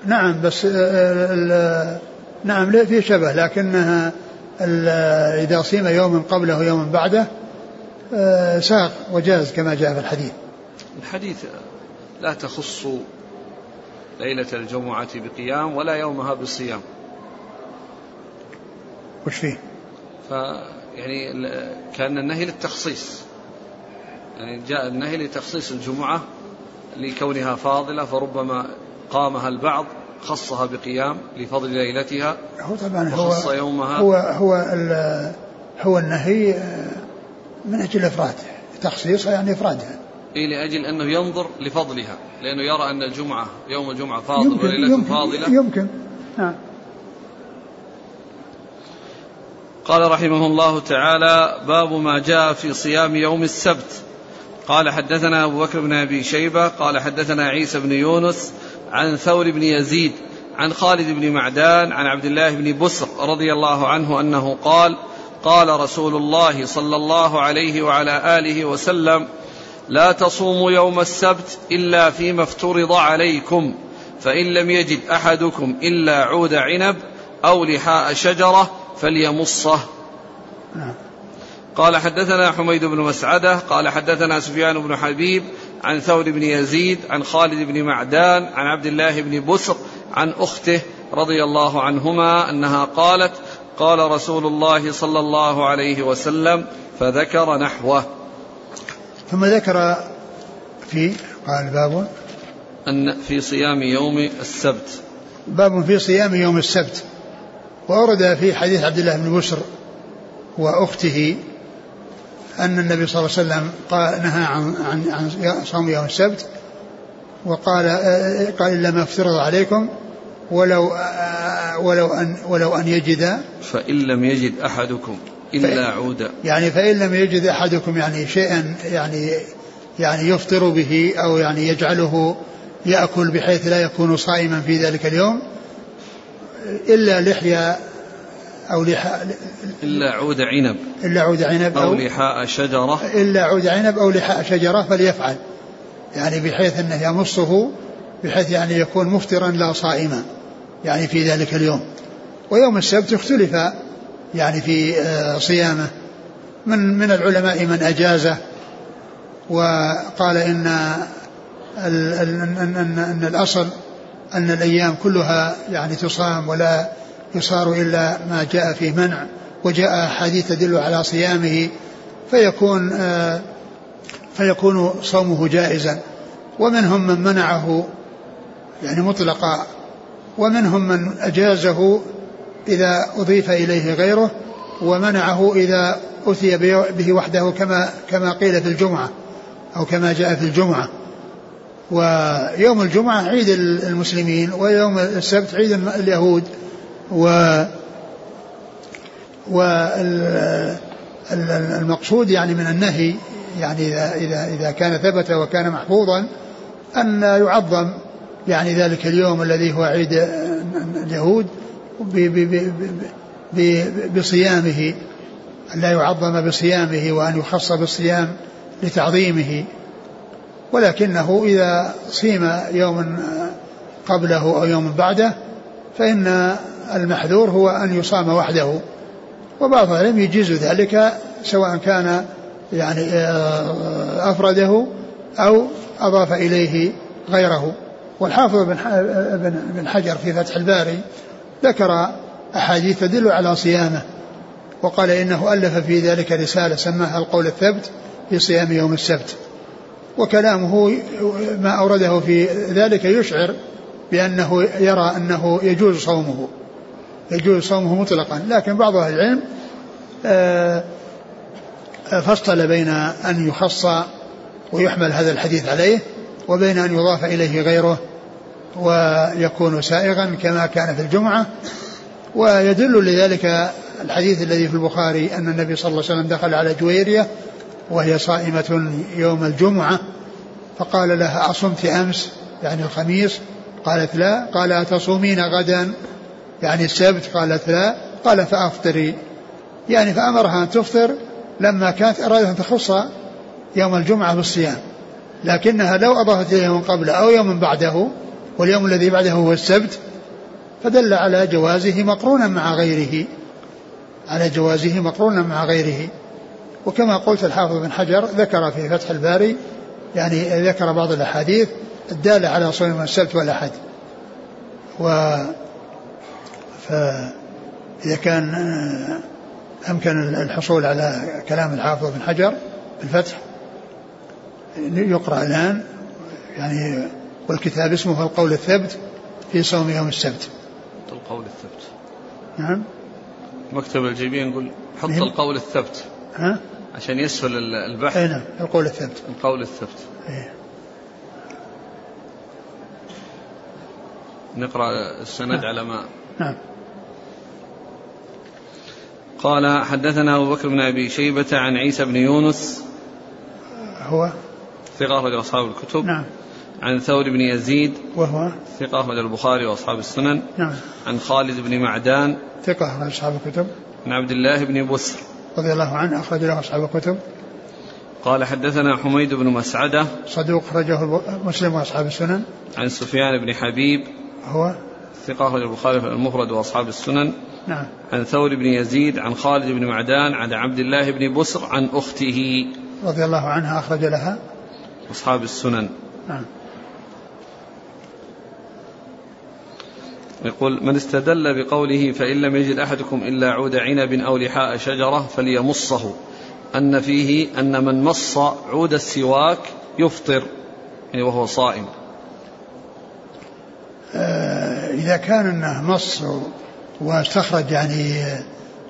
نعم بس ال نعم في شبه لكنها إذا صيم يوم قبله يوم بعده آه، ساق وجاز كما جاء في الحديث. الحديث لا تخص ليلة الجمعة بقيام ولا يومها بصيام وش فيه؟ ف يعني كأن النهي للتخصيص. يعني جاء النهي لتخصيص الجمعة لكونها فاضلة فربما قامها البعض خصها بقيام لفضل ليلتها هو طبعا هو يومها. هو هو هو النهي آه، من أجل افراد تخصيصها يعني افرادها إيه لأجل أنه ينظر لفضلها لأنه يرى أن الجمعة يوم الجمعة فاضل وليلة فاضلة. يمكن. نعم. قال رحمه الله تعالى باب ما جاء في صيام يوم السبت. قال حدثنا أبو بكر بن أبي شيبة قال حدثنا عيسى بن يونس عن ثور بن يزيد عن خالد بن معدان عن عبد الله بن بسر رضي الله عنه أنه قال قال رسول الله صلى الله عليه وعلى آله وسلم لا تصوموا يوم السبت إلا فيما افترض عليكم فإن لم يجد أحدكم إلا عود عنب أو لحاء شجرة فليمصه نعم. قال حدثنا حميد بن مسعدة قال حدثنا سفيان بن حبيب عن ثور بن يزيد عن خالد بن معدان عن عبد الله بن بسر عن أخته رضي الله عنهما أنها قالت قال رسول الله صلى الله عليه وسلم فذكر نحوه. ثم ذكر في قال باب. أن في صيام يوم السبت. باب في صيام يوم السبت. وأورد في حديث عبد الله بن بشر وأخته أن النبي صلى الله عليه وسلم قال نهى عن عن عن صوم يوم السبت وقال قال إلا ما افترض عليكم ولو ولو أن ولو أن يجد. فإن لم يجد أحدكم إلا عودا. يعني فإن لم يجد أحدكم يعني شيئا يعني يعني يفطر به أو يعني يجعله يأكل بحيث لا يكون صائما في ذلك اليوم إلا لحية أو لحاء إلا عود عنب. إلا عود عنب أو, أو لحاء شجرة. إلا عود عنب أو لحاء شجرة فليفعل. يعني بحيث أنه يمصه بحيث يعني يكون مفطرا لا صائما. يعني في ذلك اليوم. ويوم السبت اختلف يعني في آه، صيامه. من من العلماء من أجازه وقال إن أن, أن, أن الأصل أن الأيام كلها يعني تصام ولا يصار إلا ما جاء فيه منع وجاء أحاديث تدل على صيامه فيكون آه، فيكون صومه جائزا. ومنهم من منعه يعني مطلقا. ومنهم من أجازه إذا أضيف إليه غيره ومنعه إذا أتي به وحده كما كما قيل في الجمعة أو كما جاء في الجمعة. ويوم الجمعة عيد المسلمين ويوم السبت عيد اليهود و والمقصود يعني من النهي يعني إذا إذا إذا كان ثبت وكان محفوظا أن يعظم يعني ذلك اليوم الذي هو عيد اليهود بصيامه أن لا يعظم بصيامه وأن يخص بالصيام لتعظيمه. ولكنه إذا صيم يوم قبله أو يوم بعده فإن المحذور هو أن يصام وحده. وبعض العلم يجيز ذلك سواء كان يعني آه، أفرده أو أضاف إليه غيره. والحافظ بن حجر في فتح الباري ذكر أحاديث تدل على صيامه وقال إنه ألف في ذلك رسالة سماها القول الثبت في صيام يوم السبت. وكلامه ما أورده في ذلك يشعر بأنه يرى أنه يجوز صومه يجوز صومه مطلقا. لكن بعض أهل العلم آه، فصل بين أن يخص ويحمل هذا الحديث عليه وبين أن يضاف إليه غيره. ويكون سائغا كما كان في الجمعة ويدل لذلك الحديث الذي في البخاري أن النبي صلى الله عليه وسلم دخل على جويرية وهي صائمة يوم الجمعة فقال لها أصمت أمس يعني الخميس؟ قالت لا. قال أتصومين غدا؟ يعني السبت؟ قالت لا. قال فأفطري. يعني فأمرها أن تفطر لما كانت أرادت أن تخص يوم الجمعة بالصيام لكنها لو أضافت إليه يوم قبله أو يوم بعده واليوم الذي بعده هو السبت فدل على جوازه مقرونا مع غيره. على جوازه مقرونا مع غيره. وكما قلت الحافظ بن حجر ذكر في فتح الباري يعني ذكر بعض الأحاديث الدالة على صوم السبت والأحد. و فإذا كان أمكن الحصول على كلام الحافظ بن حجر في الفتح يقرأ الآن يعني والكتاب اسمه القول الثبت في صوم يوم السبت. القول الثبت. نعم. مكتب الجيبين يقول حط نعم. القول الثبت. ها؟ عشان يسهل البحث. أي نعم القول الثبت. القول الثبت. إيه. نقرأ السند نعم. على ما. نعم. قال حدثنا أبو بكر بن أبي شيبة عن عيسى بن يونس. هو؟ ثقة أخرج أصحاب الكتب. نعم. عن ثور بن يزيد وهو ثقة أخرج البخاري وأصحاب السنن. نعم. عن خالد بن معدان ثقة أخرج أصحاب الكتب. عن عبد الله بن بسر. رضي الله عنه أخرج له أصحاب الكتب. قال حدثنا حميد بن مسعدة صدوق أخرجه مسلم وأصحاب السنن. عن سفيان بن حبيب هو ثقة أخرج البخاري في المفرد وأصحاب السنن. نعم. عن ثور بن يزيد عن خالد بن معدان عن عبد الله بن بسر عن أخته. رضي الله عنها أخرج لها. أصحاب السنن. نعم. يقول من استدل بقوله فإن لم يجد أحدكم إلا عود عنب أو لحاء شجرة فليمصه. أن فيه أن من مص عود السواك يفطر يعني وهو صائم. آه إذا كان أنه مص واستخرج يعني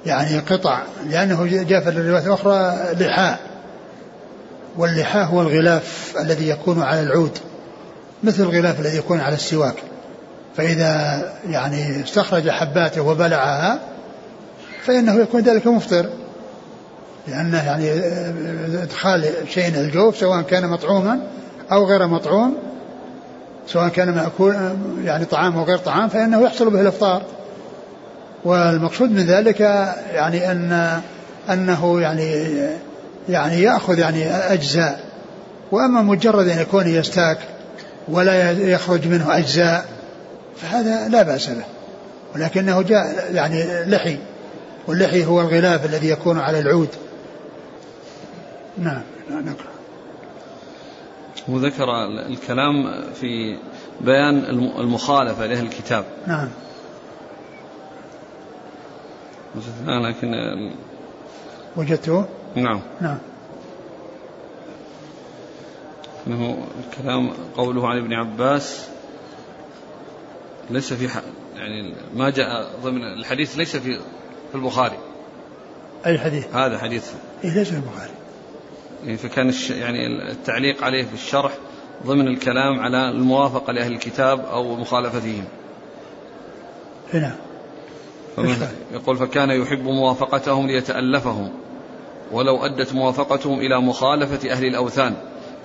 يعني قطع لأنه جاء في الروايات الأخرى لحاء واللحاء هو الغلاف الذي يكون على العود مثل الغلاف الذي يكون على السواك. فإذا يعني استخرج حباته وبلعها فإنه يكون ذلك مفطر. لأنه يعني إدخال شيء الجوف سواء كان مطعوما أو غير مطعوم سواء كان مأكول يعني طعام أو غير طعام فإنه يحصل به الإفطار. والمقصود من ذلك يعني أن أنه يعني يعني يأخذ يعني أجزاء. وأما مجرد أن يكون يستاك ولا يخرج منه أجزاء فهذا لا بأس به. ولكنه جاء يعني لحي واللحي هو الغلاف الذي يكون على العود. نعم نقرأ. وذكر الكلام في بيان المخالفة لأهل الكتاب. نعم. لكن وجدته؟ نعم. نعم. إنه الكلام قوله عن ابن عباس ليس في يعني ما جاء ضمن الحديث ليس في في البخاري. أي حديث؟ هذا حديث. إيه ليس في البخاري. يعني فكان الش... يعني التعليق عليه في الشرح ضمن الكلام على الموافقة لأهل الكتاب أو مخالفتهم. هنا يقول فكان يحب موافقتهم ليتألفهم ولو أدت موافقتهم إلى مخالفة أهل الأوثان.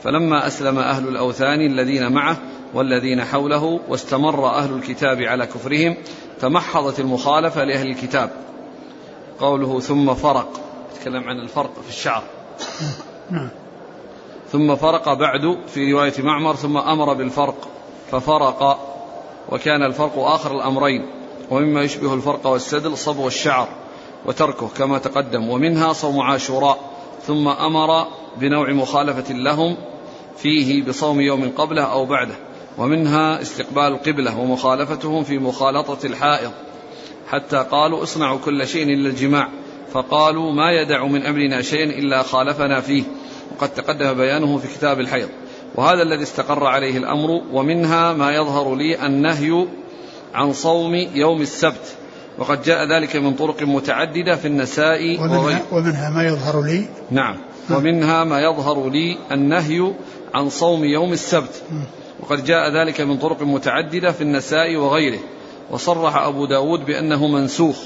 فلما أسلم أهل الأوثان الذين معه والذين حوله واستمر أهل الكتاب على كفرهم تمحضت المخالفة لأهل الكتاب. قوله ثم فرق يتكلم عن الفرق في الشعر. نعم. ثم فرق بعد في رواية معمر ثم أمر بالفرق ففرق وكان الفرق آخر الأمرين ومما يشبه الفرق والسدل صبغ الشعر وتركه كما تقدم ومنها صوم عاشوراء ثم أمر بنوع مخالفة لهم فيه بصوم يوم قبله أو بعده. ومنها استقبال القبله ومخالفتهم في مخالطة الحائض. حتى قالوا اصنعوا كل شيء إلا الجماع. فقالوا ما يدع من أمرنا شيئا إلا خالفنا فيه. وقد تقدم بيانه في كتاب الحيض. وهذا الذي استقر عليه الأمر ومنها ما يظهر لي النهي عن صوم يوم السبت. وقد جاء ذلك من طرق متعددة في النساء ومنها, ومنها ما يظهر لي. نعم. ومنها ما يظهر لي النهي عن صوم يوم السبت. وقد جاء ذلك من طرق متعددة في النساء وغيره وصرح أبو داود بأنه منسوخ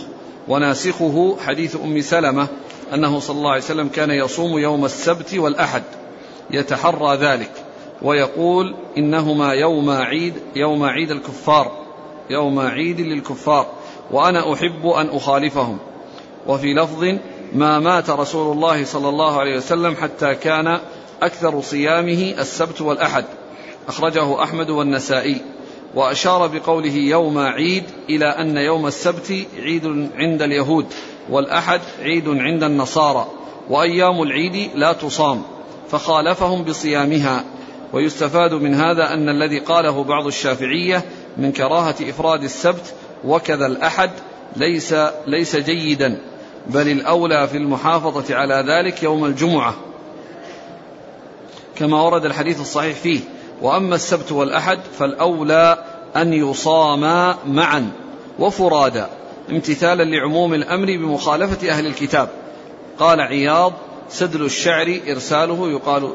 وناسخه حديث أم سلمة أنه صلى الله عليه وسلم كان يصوم يوم السبت والأحد يتحرى ذلك ويقول إنهما يوم عيد يوم عيد الكفار يوم عيد للكفار وأنا أحب أن أخالفهم وفي لفظ ما مات رسول الله صلى الله عليه وسلم حتى كان أكثر صيامه السبت والأحد. أخرجه أحمد والنسائي وأشار بقوله يوم عيد إلى أن يوم السبت عيد عند اليهود والأحد عيد عند النصارى وأيام العيد لا تصام فخالفهم بصيامها. ويستفاد من هذا أن الذي قاله بعض الشافعية من كراهة إفراد السبت وكذا الأحد ليس ليس جيدا بل الأولى في المحافظة على ذلك يوم الجمعة. كما ورد الحديث الصحيح فيه وأما السبت والأحد فالأولى أن يصاما معا وفرادا امتثالا لعموم الأمر بمخالفة أهل الكتاب. قال عياض سدل الشعر إرساله يقال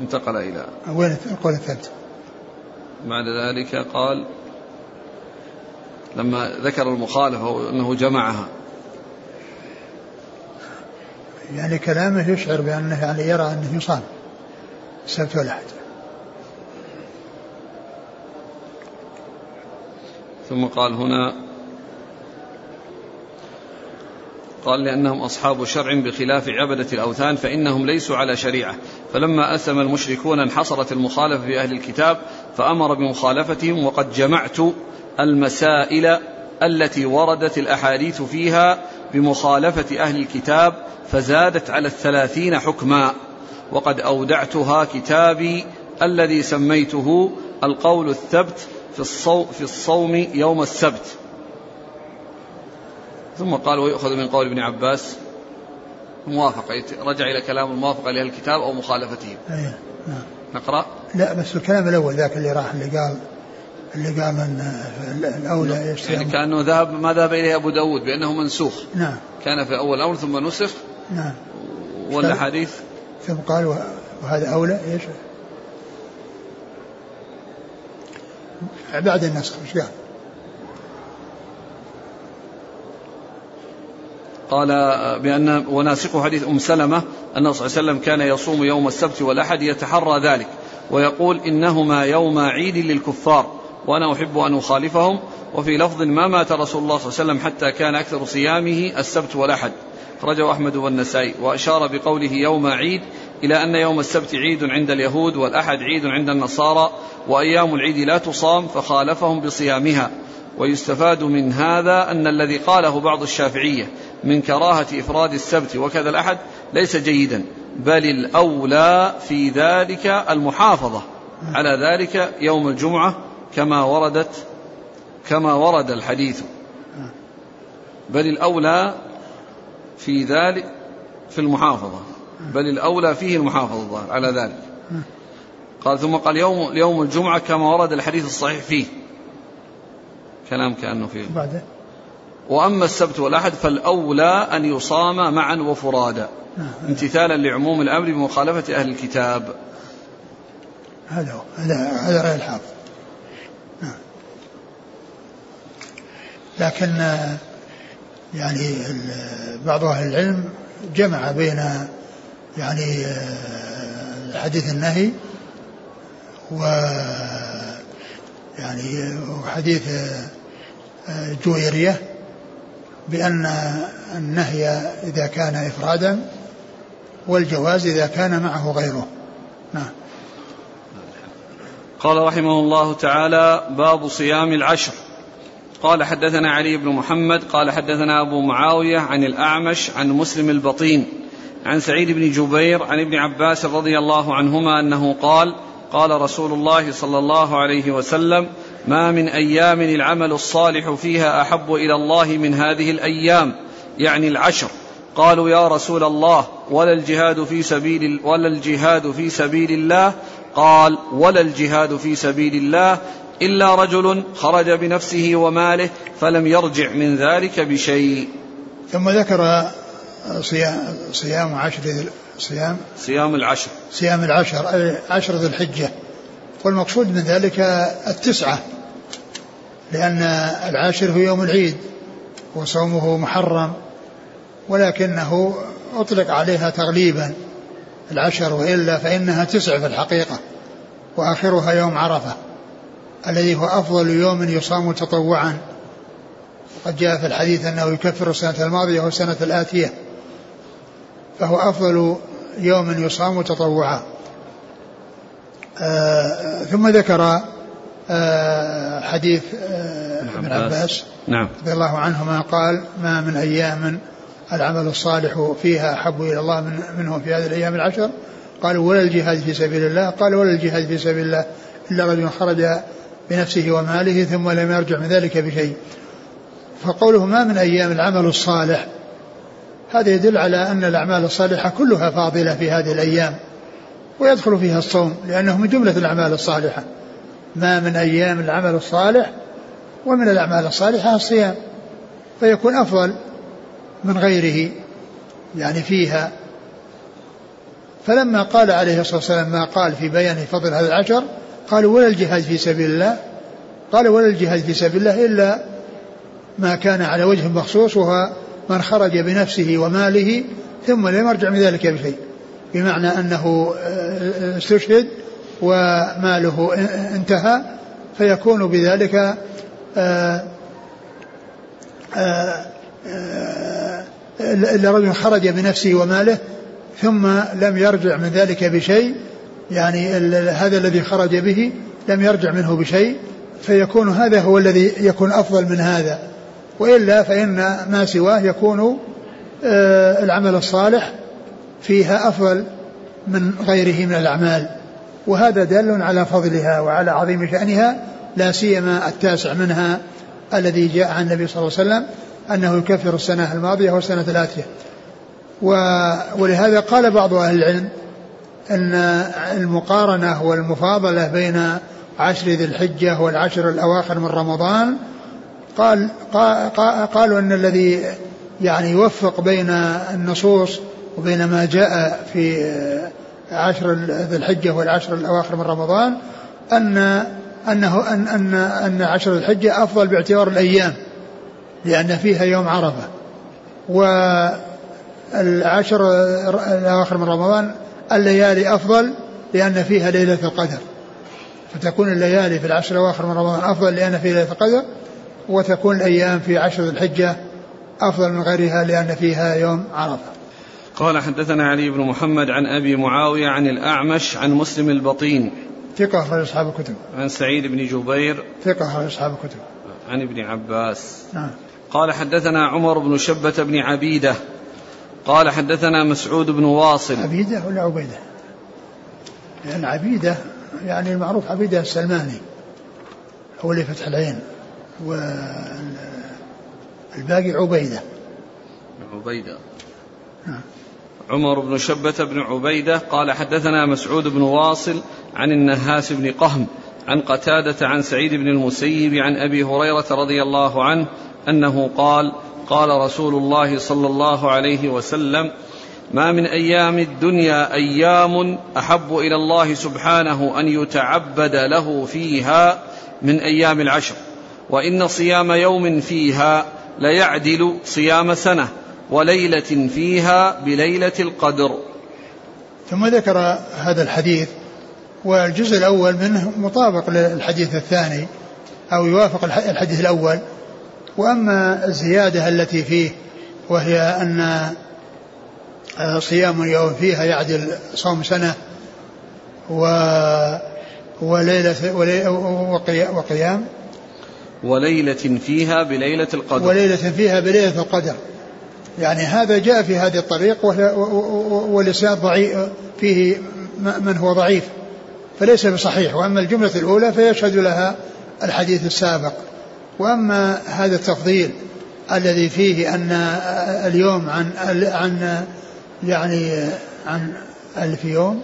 انتقل إلى وين القول الثالث. بعد ذلك قال لما ذكر المخالفة أنه جمعها. يعني كلامه يشعر بأنه يعني يرى أنه يصام السبت والأحد. ثم قال هنا قال لأنهم أصحاب شرع بخلاف عبدة الأوثان فإنهم ليسوا على شريعة. فلما أسلم المشركون انحصرت المخالفة في أهل الكتاب فأمر بمخالفتهم وقد جمعت المسائل التي وردت الأحاديث فيها بمخالفة أهل الكتاب فزادت على الثلاثين حكما. وقد أودعتها كتابي الذي سميته القول الثبت في الصوم, في الصوم يوم السبت. ثم قال ويؤخذ من قول ابن عباس موافقة رجع إلى كلام الموافقة لأهل الكتاب أو مخالفتهم أيه. نعم. نقرأ. لا بس الكلام الأول ذاك اللي راح اللي قال اللي قال الأولى يشتري يعني كأنه ذهب ما ذهب إليه أبو داود بأنه منسوخ. نعم. كان في أول الأمر ثم نسخ. نعم. والاحاديث ثم قال وهذا أولى؟ إيش؟ بعد النسخ إيش قال؟ قال بأن وناسخ حديث أم سلمة أنه صلى الله عليه وسلم كان يصوم يوم السبت والأحد يتحرى ذلك ويقول إنهما يوم عيد للكفار وأنا أحب أن أخالفهم وفي لفظ ما مات رسول الله صلى الله عليه وسلم حتى كان أكثر صيامه السبت والأحد أخرجه أحمد والنسائي وأشار بقوله يوم عيد إلى أن يوم السبت عيد عند اليهود والأحد عيد عند النصارى وأيام العيد لا تصام فخالفهم بصيامها. ويستفاد من هذا أن الذي قاله بعض الشافعية من كراهة إفراد السبت وكذا الأحد ليس جيدا بل الأولى في ذلك المحافظة. على ذلك يوم الجمعة كما وردت كما ورد الحديث. بل الأولى في ذلك في المحافظة. بل الأولى فيه المحافظة على ذلك. قال ثم قال يوم يوم الجمعة كما ورد الحديث الصحيح فيه. كلام كأنه فيه. بعده وأما السبت والأحد فالأولى أن يصام معا وفرادا نعم. امتثالا لعموم الأمر بمخالفة أهل الكتاب. هذا هو. هذا هذا رأي الحافظ. نعم. لكن يعني بعض أهل العلم جمع بين يعني حديث النهي و يعني وحديث جويرية بأن النهي إذا كان إفرادا والجواز إذا كان معه غيره. نعم. قال رحمه الله تعالى باب صيام العشر. قال حدثنا علي بن محمد قال حدثنا أبو معاوية عن الأعمش عن مسلم البطين. عن سعيد بن جبير عن ابن عباس رضي الله عنهما أنه قال قال رسول الله صلى الله عليه وسلم ما من أيام العمل الصالح فيها أحب إلى الله من هذه الأيام يعني العشر. قالوا يا رسول الله ولا الجهاد في سبيل ولا الجهاد في سبيل الله؟ قال ولا الجهاد في سبيل الله إلا رجل خرج بنفسه وماله فلم يرجع من ذلك بشيء. ثم ذكر صيام صيام عشر صيام صيام العشر. صيام العشر أي عشر ذي الحجة. والمقصود من ذلك التسعة لأن العاشر هو يوم العيد وصومه محرم ولكنه أطلق عليها تغليبا العشر وإلا فإنها تسع في الحقيقة وآخرها يوم عرفة الذي هو أفضل يوم يصام تطوعا. وقد جاء في الحديث أنه يكفر السنة الماضية والسنة الآتية. فهو أفضل يوم يصام تطوعا. آه ثم ذكر آه حديث آه ابن عباس. نعم. رضي الله عنهما قال ما من أيام العمل الصالح فيها أحب إلى الله من منه في هذه الأيام العشر؟ قالوا ولا الجهاد في سبيل الله. قال ولا الجهاد في سبيل الله إلا رجل خرج بنفسه وماله ثم لم يرجع من ذلك بشيء. فقوله ما من أيام العمل الصالح هذا يدل على أن الأعمال الصالحة كلها فاضلة في هذه الأيام ويدخل فيها الصوم لأنه من جملة الأعمال الصالحة. ما من أيام العمل الصالح ومن الأعمال الصالحة الصيام. فيكون أفضل من غيره يعني فيها. فلما قال عليه الصلاة والسلام ما قال في بيان فضل هذا العشر قالوا ولا الجهاد في سبيل الله. قال ولا الجهاد في سبيل الله إلا ما كان على وجه مخصوص وهو من خرج بنفسه وماله ثم لم يرجع من ذلك بشيء بمعنى أنه آه، استشهد وماله انتهى فيكون بذلك آه، آه، رجل خرج بنفسه وماله ثم لم يرجع من ذلك بشيء يعني هذا الذي خرج به لم يرجع منه بشيء فيكون هذا هو الذي يكون أفضل من هذا. وإلا فإن ما سواه يكون آه، العمل الصالح فيها أفضل من غيره من الأعمال. وهذا دال على فضلها وعلى عظيم شأنها لا سيما التاسع منها الذي جاء عن النبي صلى الله عليه وسلم أنه يكفر السنة الماضية والسنة الآتية. ولهذا قال بعض أهل العلم أن المقارنة والمفاضلة بين عشر ذي الحجة والعشر الأواخر من رمضان قال قالوا أن الذي يعني يوفق بين النصوص وبين ما جاء في عشر ذي الحجة والعشر الأواخر من رمضان أن أنه أن أن أن عشر الحجة أفضل باعتبار الأيام لأن فيها يوم عرفة. والعشر الأواخر من رمضان الليالي أفضل لأن فيها ليلة القدر. فتكون الليالي في العشر الأواخر من رمضان أفضل لأن فيها ليلة القدر. وتكون الأيام في عشر الحجة أفضل من غيرها لأن فيها يوم عرفة. قال حدثنا علي بن محمد عن أبي معاوية عن الأعمش عن مسلم البطين. ثقة أخرج أصحاب الكتب. عن سعيد بن جبير. ثقة أخرج أصحاب الكتب. عن ابن عباس. نعم. قال حدثنا عمر بن شبة بن عبيدة. قال حدثنا مسعود بن واصل. عبيدة ولا عبيدة؟ لأن عبيدة يعني المعروف عبيدة السلماني. هو اللي فتح العين. والباقي عبيدة. عبيدة. نعم. عمر بن شبة بن عبيدة قال حدثنا مسعود بن واصل عن النهاس بن قهم عن قتادة عن سعيد بن المسيب عن أبي هريرة رضي الله عنه أنه قال قال رسول الله صلى الله عليه وسلم ما من أيام الدنيا أيام أحب إلى الله سبحانه أن يتعبد له فيها من أيام العشر وإن صيام يوم فيها ليعدل صيام سنة وليلة فيها بليلة القدر. ثم ذكر هذا الحديث والجزء الأول منه مطابق للحديث الثاني أو يوافق الحديث الأول. وأما الزيادة التي فيه وهي أن صيام يوم فيها يعدل صوم سنة و وليلة وقيام. وليلة فيها بليلة القدر. وليلة فيها بليلة القدر. يعني هذا جاء في هذه الطريق والإسناد ضعيف فيه من هو ضعيف فليس بصحيح. وأما الجملة الأولى فيشهد لها الحديث السابق. وأما هذا التفضيل الذي فيه أن اليوم عن عن يعني عن ألف يوم؟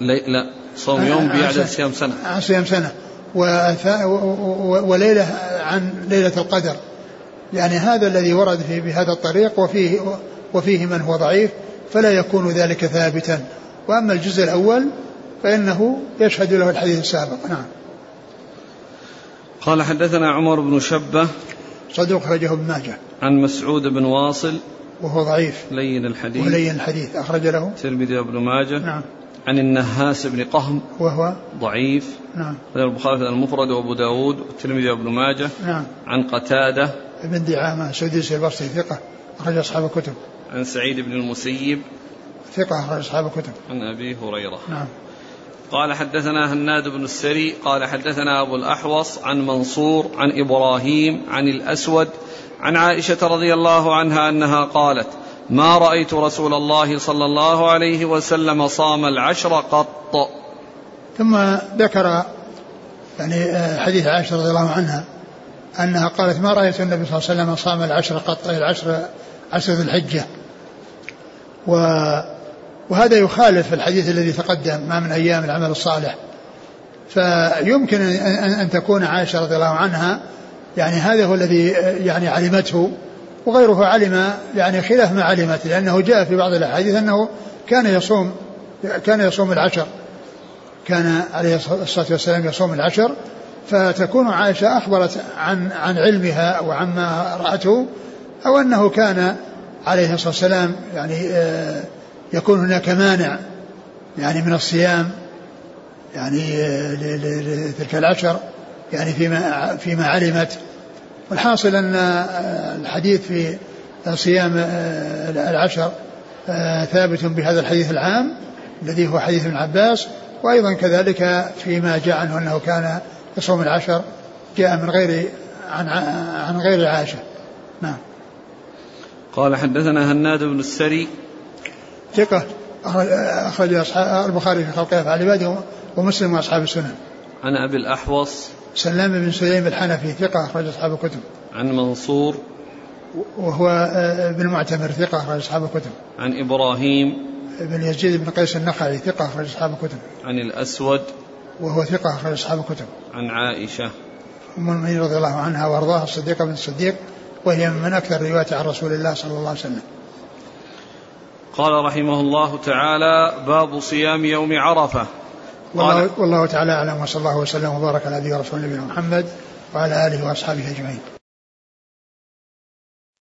لا صوم يوم بيعدل صيام سنة. عن صيام سنة. وليلة عن ليلة القدر. يعني هذا الذي ورد في بهذا الطريق وفيه وفيه من هو ضعيف فلا يكون ذلك ثابتا. وأما الجزء الأول فإنه يشهد له الحديث السابق. نعم. قال حدثنا عمر بن شبه صدوق خرجه ابن ماجه. عن مسعود بن واصل وهو ضعيف. لين الحديث. ولين الحديث. أخرج له. الترمذي وابن ماجه. نعم. عن النهاس بن قهم وهو ضعيف. نعم. البخاري في المفرد وابو داود والترمذي وابن ماجه. نعم. عن قتادة. ابن دعامة سديس البصري ثقة أخرج أصحاب الكتب. عن سعيد بن المسيب. ثقة أخرج أصحاب الكتب. عن أبي هريرة. نعم. قال حدثنا هناد بن السري. قال حدثنا أبو الأحوص عن منصور عن إبراهيم عن الأسود عن عائشة رضي الله عنها أنها قالت ما رأيت رسول الله صلى الله عليه وسلم صام العشر قط. ثم ذكر يعني آه، حديث عائشة رضي الله عنها أنها قالت ما رأيت النبي صلى الله عليه وسلم صام العشر قط أي العشر عشر ذي الحجة. و وهذا يخالف الحديث الذي تقدم ما من أيام العمل الصالح. فيمكن أن تكون عائشة رضي الله عنها يعني هذا هو الذي يعني علمته. وغيره علم يعني خلاف ما علمت لأنه جاء في بعض الأحاديث أنه كان يصوم كان يصوم العشر. كان عليه الصلاة والسلام يصوم العشر فتكون عائشة أخبرت عن عن علمها وعما رأته أو أنه كان عليه الصلاة والسلام يعني آه، يكون هناك مانع يعني من الصيام يعني آه، لتلك العشر يعني فيما فيما علمت. والحاصل أن آه، الحديث في صيام العشر ثابت بهذا الحديث العام الذي هو حديث ابن عباس وأيضا كذلك فيما جاء عنه أنه كان يصوم العشر جاء من غير عن عن غير عائشة. نعم. قال حدثنا هناد بن السري. ثقة أخرج أصحاب البخاري في خلق أفعال عباده ومسلم وأصحاب السنن. عن أبي الأحوص. سلام بن سليم الحنفي ثقة أخرج أصحاب الكتب. عن منصور وهو ابن معتمر ثقة أخرج أصحاب الكتب. عن إبراهيم بن يزيد بن قيس النخعي ثقة أخرج أصحاب الكتب. عن الأسود وهو ثقة أخرج أصحاب الكتب. عن عائشة أم المؤمنين رضي الله عنها وأرضاها الصديقة بن الصديق وهي من أكثر رواية عن رسول الله صلى الله عليه وسلم قال رحمه الله تعالى باب صيام يوم عرفة والله, والله تعالى أعلم وصلى الله وسلم وبارك على نبينا محمد وعلى آله وأصحابه أجمعين.